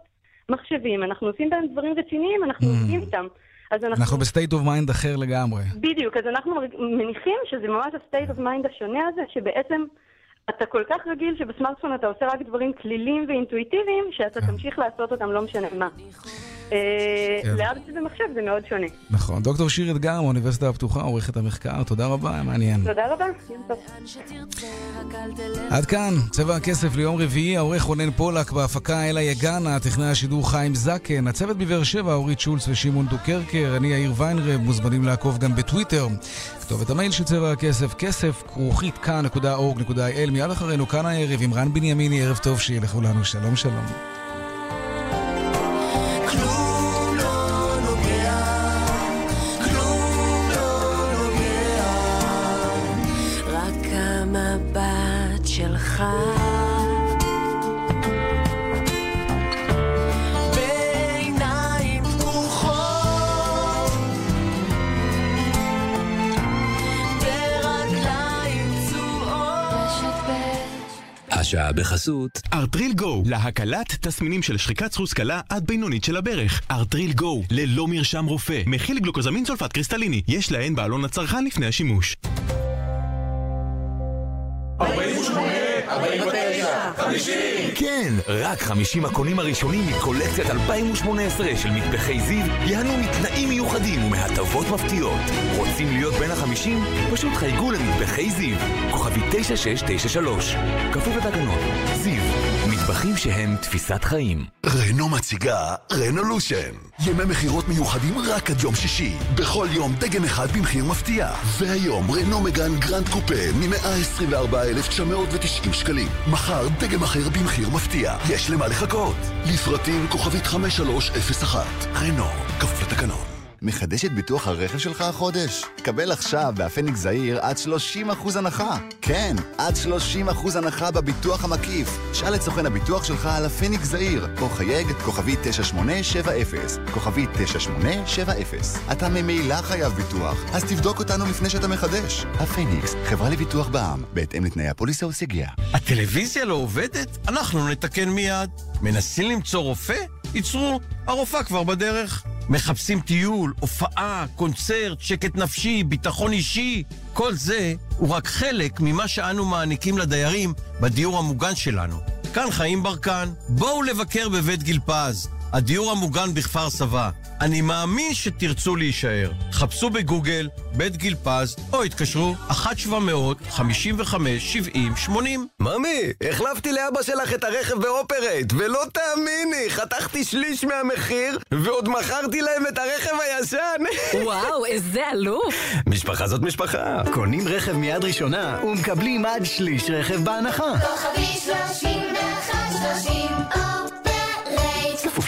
Speaker 35: מחשבים, אנחנו עושים בהם דברים רציניים, אנחנו עובדים איתם. אז אנחנו...
Speaker 5: אנחנו ב state of mind אחר לגמרי.
Speaker 35: בדיוק, אז אנחנו מניחים שזה ממש ה state of mind השונה הזה, שבעצם אתה כל כך רגיל שבסמארטפון אתה עושה רק דברים קלילים ואינטואיטיביים, שאתה תמשיך לעשות אותם לא משנה מה. אה,
Speaker 5: כן.
Speaker 35: להבדיל במחשב זה מאוד שונה.
Speaker 5: נכון. דוקטור שירי אתגר מהאוניברסיטה הפתוחה, עורכת המחקר, תודה רבה, מעניין.
Speaker 35: תודה רבה.
Speaker 5: עד כאן, צבע הכסף ליום רביעי, העורך רונן פולק, בהפקה אלה יגנה, טכנאי השידור חיים זקן, הצוות בבאר שבע, אורית שולץ ושמעון דוקרקר, אני יאיר ויינרב, מוזמנים לעקוב גם בטוויטר. כתובת המייל של צבע הכסף, כסף, כרוכית כאן.org.il, מיד אחרינו, כאן הערב, עם רן בנימיני, ערב טוב שיהיה לכולנו, שלום שלום.
Speaker 31: השעה בחסות ארטריל גו, להקלת תסמינים של שחיקת סחוס קלה עד בינונית של הברך. ארטריל גו, ללא מרשם רופא, מכיל גלוקוזמין סולפט קריסטליני, יש להן בעלון הצרכן לפני השימוש.
Speaker 29: 48,
Speaker 36: 49, 50.
Speaker 37: כן, רק 50 הקונים הראשונים מקולקציית 2018 של מטבחי זיו ייהנו מתנאים מיוחדים ומהטבות מפתיעות. רוצים להיות בין החמישים? פשוט חייגו למטבחי זיו. כוכבית 9693. כפוף לתקנון. זיו, מטבחים שהם תפיסת חיים.
Speaker 31: רנו מציגה רנולושן. ימי מכירות מיוחדים רק עד יום שישי. בכל יום דגם אחד במחיר מפתיע. והיום רנו מגן גרנד קופה מ-124,990 שקלים. מחר דגם אחר במחיר מפתיע. יש למה לחכות. לפרטים כוכבית 5301. רנו, כפוף לתקנון.
Speaker 23: מחדש את ביטוח הרכב שלך החודש? קבל עכשיו בהפניקס זעיר עד 30% הנחה. כן, עד 30% הנחה בביטוח המקיף. שאל את סוכן הביטוח שלך על הפניקס זעיר, או חייג כוכבי 9870, כוכבי 9870. אתה ממילא חייב ביטוח, אז תבדוק אותנו לפני שאתה מחדש. הפניקס, חברה לביטוח בע"מ, בהתאם לתנאי הפוליסה וסייגיה.
Speaker 14: הטלוויזיה לא עובדת? אנחנו נתקן מיד. מנסים למצוא רופא? ייצרו, הרופאה כבר בדרך. מחפשים טיול, הופעה, קונצרט, שקט נפשי, ביטחון אישי. כל זה הוא רק חלק ממה שאנו מעניקים לדיירים בדיור המוגן שלנו. כאן חיים ברקן, בואו לבקר בבית גיל פז, הדיור המוגן בכפר סבא. אני מאמין שתרצו להישאר. חפשו בגוגל בית גיל פז, או התקשרו 1-700-55-70-80.
Speaker 34: ממי, החלפתי לאבא שלך את הרכב באופרייט, ולא תאמיני, חתכתי שליש מהמחיר, ועוד מכרתי להם את הרכב הישן.
Speaker 38: וואו, איזה אלוף.
Speaker 34: משפחה זאת משפחה.
Speaker 39: קונים רכב מיד ראשונה ומקבלים עד שליש רכב בהנחה.
Speaker 2: כוכבי 31, 30,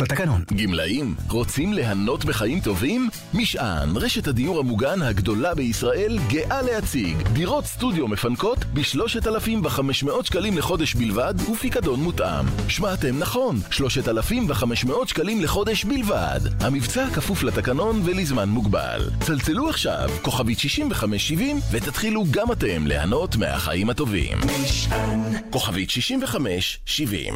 Speaker 39: לתקנון.
Speaker 31: גמלאים, רוצים ליהנות בחיים טובים? משען, רשת הדיור המוגן הגדולה בישראל, גאה להציג דירות סטודיו מפנקות ב-3,500 שקלים לחודש בלבד ופיקדון מותאם. שמעתם נכון, 3,500 שקלים לחודש בלבד. המבצע כפוף לתקנון ולזמן מוגבל. צלצלו עכשיו, כוכבית 6570, ותתחילו גם אתם ליהנות מהחיים הטובים. משען, כוכבית 6570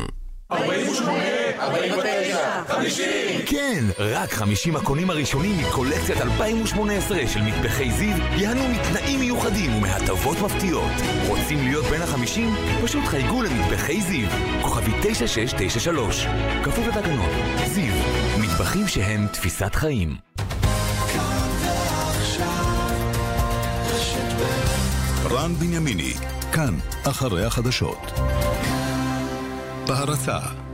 Speaker 36: 48, 49, 50.
Speaker 37: כן, רק 50 הקונים הראשונים מקולקציית 2018 של מטבחי זיו ייהנו מתנאים מיוחדים ומהטבות מפתיעות. רוצים להיות בין החמישים? פשוט חייגו למטבחי זיו. כוכבי 9693. כפוף לתקנון. זיו, מטבחים שהם תפיסת חיים.
Speaker 40: רן בנימיני, כאן, אחרי החדשות. בהרצה